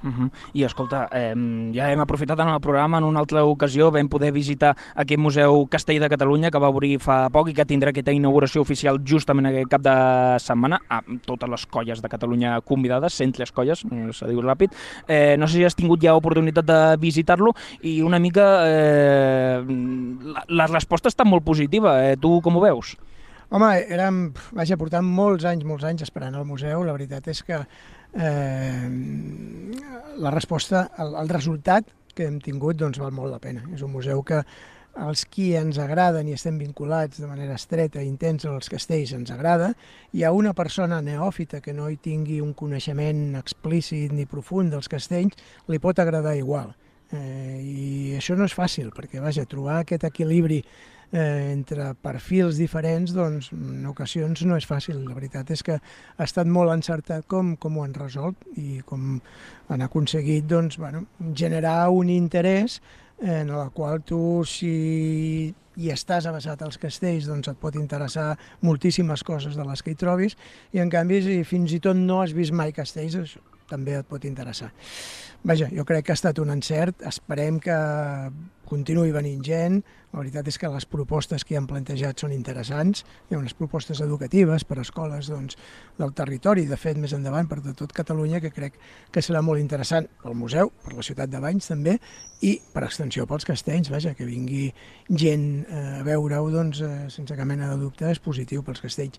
Uh -huh. I escolta, eh, ja hem aprofitat en el programa, en una altra ocasió vam poder visitar aquest Museu Castell de Catalunya que va obrir fa poc i que tindrà aquesta inauguració oficial justament aquest cap de setmana amb totes les colles de Catalunya convidades, 103 colles, eh, s'ha dit ràpid. Eh, no sé si has tingut ja oportunitat de visitar-lo i una mica eh, la, la resposta està molt positiva. Eh, tu com ho veus? Home, érem, vaja, portant molts anys, molts anys esperant al museu. La veritat és que eh, la resposta, el, el resultat que hem tingut doncs val molt la pena. És un museu que els qui ens agraden i estem vinculats de manera estreta i intensa als castells ens agrada. Hi ha una persona neòfita que no hi tingui un coneixement explícit ni profund dels castells, li pot agradar igual. Eh, I això no és fàcil, perquè vaja, trobar aquest equilibri eh, entre perfils diferents, doncs en ocasions no és fàcil. La veritat és que ha estat molt encertat com, com ho han resolt i com han aconseguit doncs, bueno, generar un interès en la qual tu, si hi estàs avasat als castells, doncs et pot interessar moltíssimes coses de les que hi trobis, i en canvi, si fins i tot no has vist mai castells, això també et pot interessar. Vaja, jo crec que ha estat un encert, esperem que continuï venint gent, la veritat és que les propostes que hi han plantejat són interessants, hi ha unes propostes educatives per a escoles doncs, del territori, de fet més endavant per de tot Catalunya, que crec que serà molt interessant pel museu, per la ciutat de Banys també, i per extensió pels castells, vaja, que vingui gent eh, a veure-ho, doncs, eh, sense cap mena de dubte, és positiu pels castells.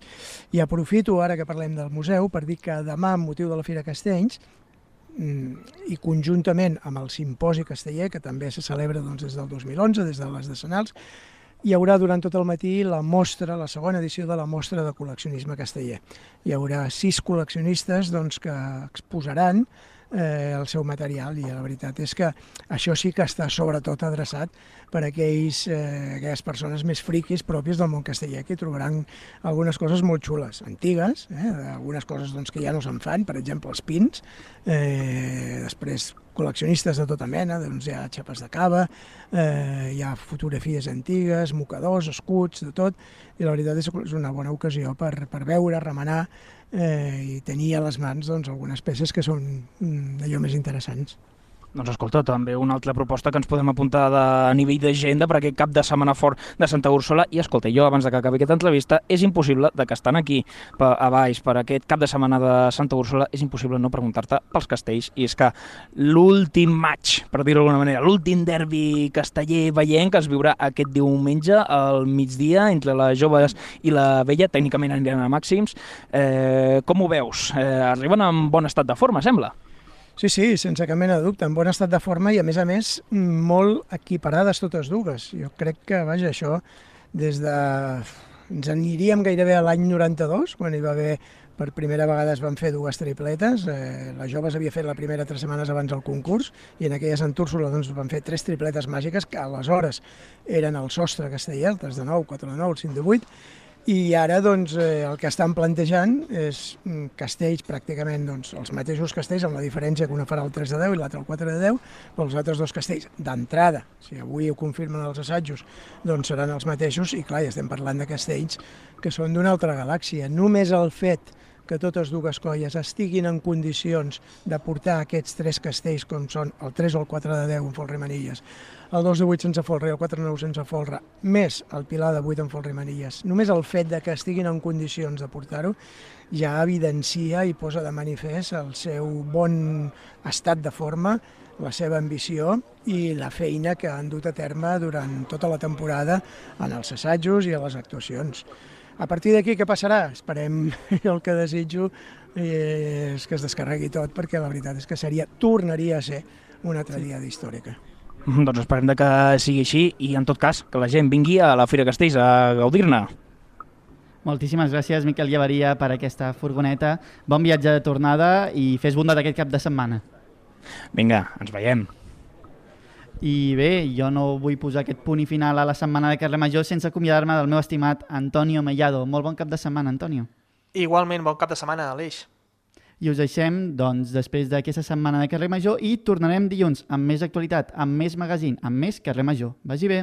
I aprofito, ara que parlem del museu, per dir que demà, amb motiu de la Fira Castells, i conjuntament amb el simposi casteller, que també se celebra doncs, des del 2011, des de les decenals, hi haurà durant tot el matí la mostra, la segona edició de la mostra de col·leccionisme casteller. Hi haurà sis col·leccionistes doncs, que exposaran eh, el seu material i la veritat és que això sí que està sobretot adreçat per a aquells, eh, aquelles persones més friquis pròpies del món casteller que trobaran algunes coses molt xules, antigues, eh, algunes coses doncs, que ja no se'n fan, per exemple els pins, eh, després col·leccionistes de tota mena, doncs hi ha xapes de cava, eh, hi ha fotografies antigues, mocadors, escuts, de tot, i la veritat és que és una bona ocasió per, per veure, remenar eh, i tenir a les mans doncs, algunes peces que són mm, allò més interessants. Doncs escolta, també una altra proposta que ens podem apuntar de, a nivell d'agenda per aquest cap de setmana fort de Santa Úrsula. I escolta, jo abans de que acabi aquesta entrevista, és impossible de que estan aquí per, a baix per aquest cap de setmana de Santa Úrsula, és impossible no preguntar-te pels castells. I és que l'últim match, per dir-ho d'alguna manera, l'últim derbi casteller veient que es viurà aquest diumenge al migdia entre les joves i la vella, tècnicament aniran a màxims. Eh, com ho veus? Eh, arriben en bon estat de forma, sembla? Sí, sí, sense cap mena de dubte, en bon estat de forma i, a més a més, molt equiparades totes dues. Jo crec que, vaja, això, des de... ens aniríem gairebé a l'any 92, quan hi va haver per primera vegada es van fer dues tripletes. Eh, les joves havia fet la primera tres setmanes abans del concurs i en aquella Sant Úrsula doncs, van fer tres tripletes màgiques que aleshores eren el sostre castellà, el 3 de 9, 4 de 9, el 5 de 8, i ara doncs, eh, el que estan plantejant és mm, castells pràcticament doncs, els mateixos castells, amb la diferència que una farà el 3 de 10 i l'altre el 4 de 10, però els altres dos castells d'entrada, si avui ho confirmen els assajos, doncs seran els mateixos i clar, ja estem parlant de castells que són d'una altra galàxia. Només el fet que totes dues colles estiguin en condicions de portar aquests tres castells com són el 3 o el 4 de 10 en folre manilles, el 2 de 8 sense folre i el 4 de 9 sense folre, més el pilar de 8 en folre manilles. Només el fet de que estiguin en condicions de portar-ho ja evidencia i posa de manifest el seu bon estat de forma, la seva ambició i la feina que han dut a terme durant tota la temporada en els assajos i a les actuacions. A partir d'aquí què passarà? Esperem, jo el que desitjo és que es descarregui tot, perquè la veritat és que seria, tornaria a ser una altra dia històrica. Doncs esperem de que sigui així i, en tot cas, que la gent vingui a la Fira Castells a gaudir-ne. Moltíssimes gràcies, Miquel Llevaria, per aquesta furgoneta. Bon viatge de tornada i fes bondat aquest cap de setmana. Vinga, ens veiem. I bé, jo no vull posar aquest punt i final a la setmana de Carle Major sense acomiadar-me del meu estimat Antonio Mellado. Molt bon cap de setmana, Antonio. Igualment, bon cap de setmana, Aleix. I us deixem doncs, després d'aquesta setmana de Carrer Major i tornarem dilluns amb més actualitat, amb més magazine, amb més Carrer Major. Vagi bé!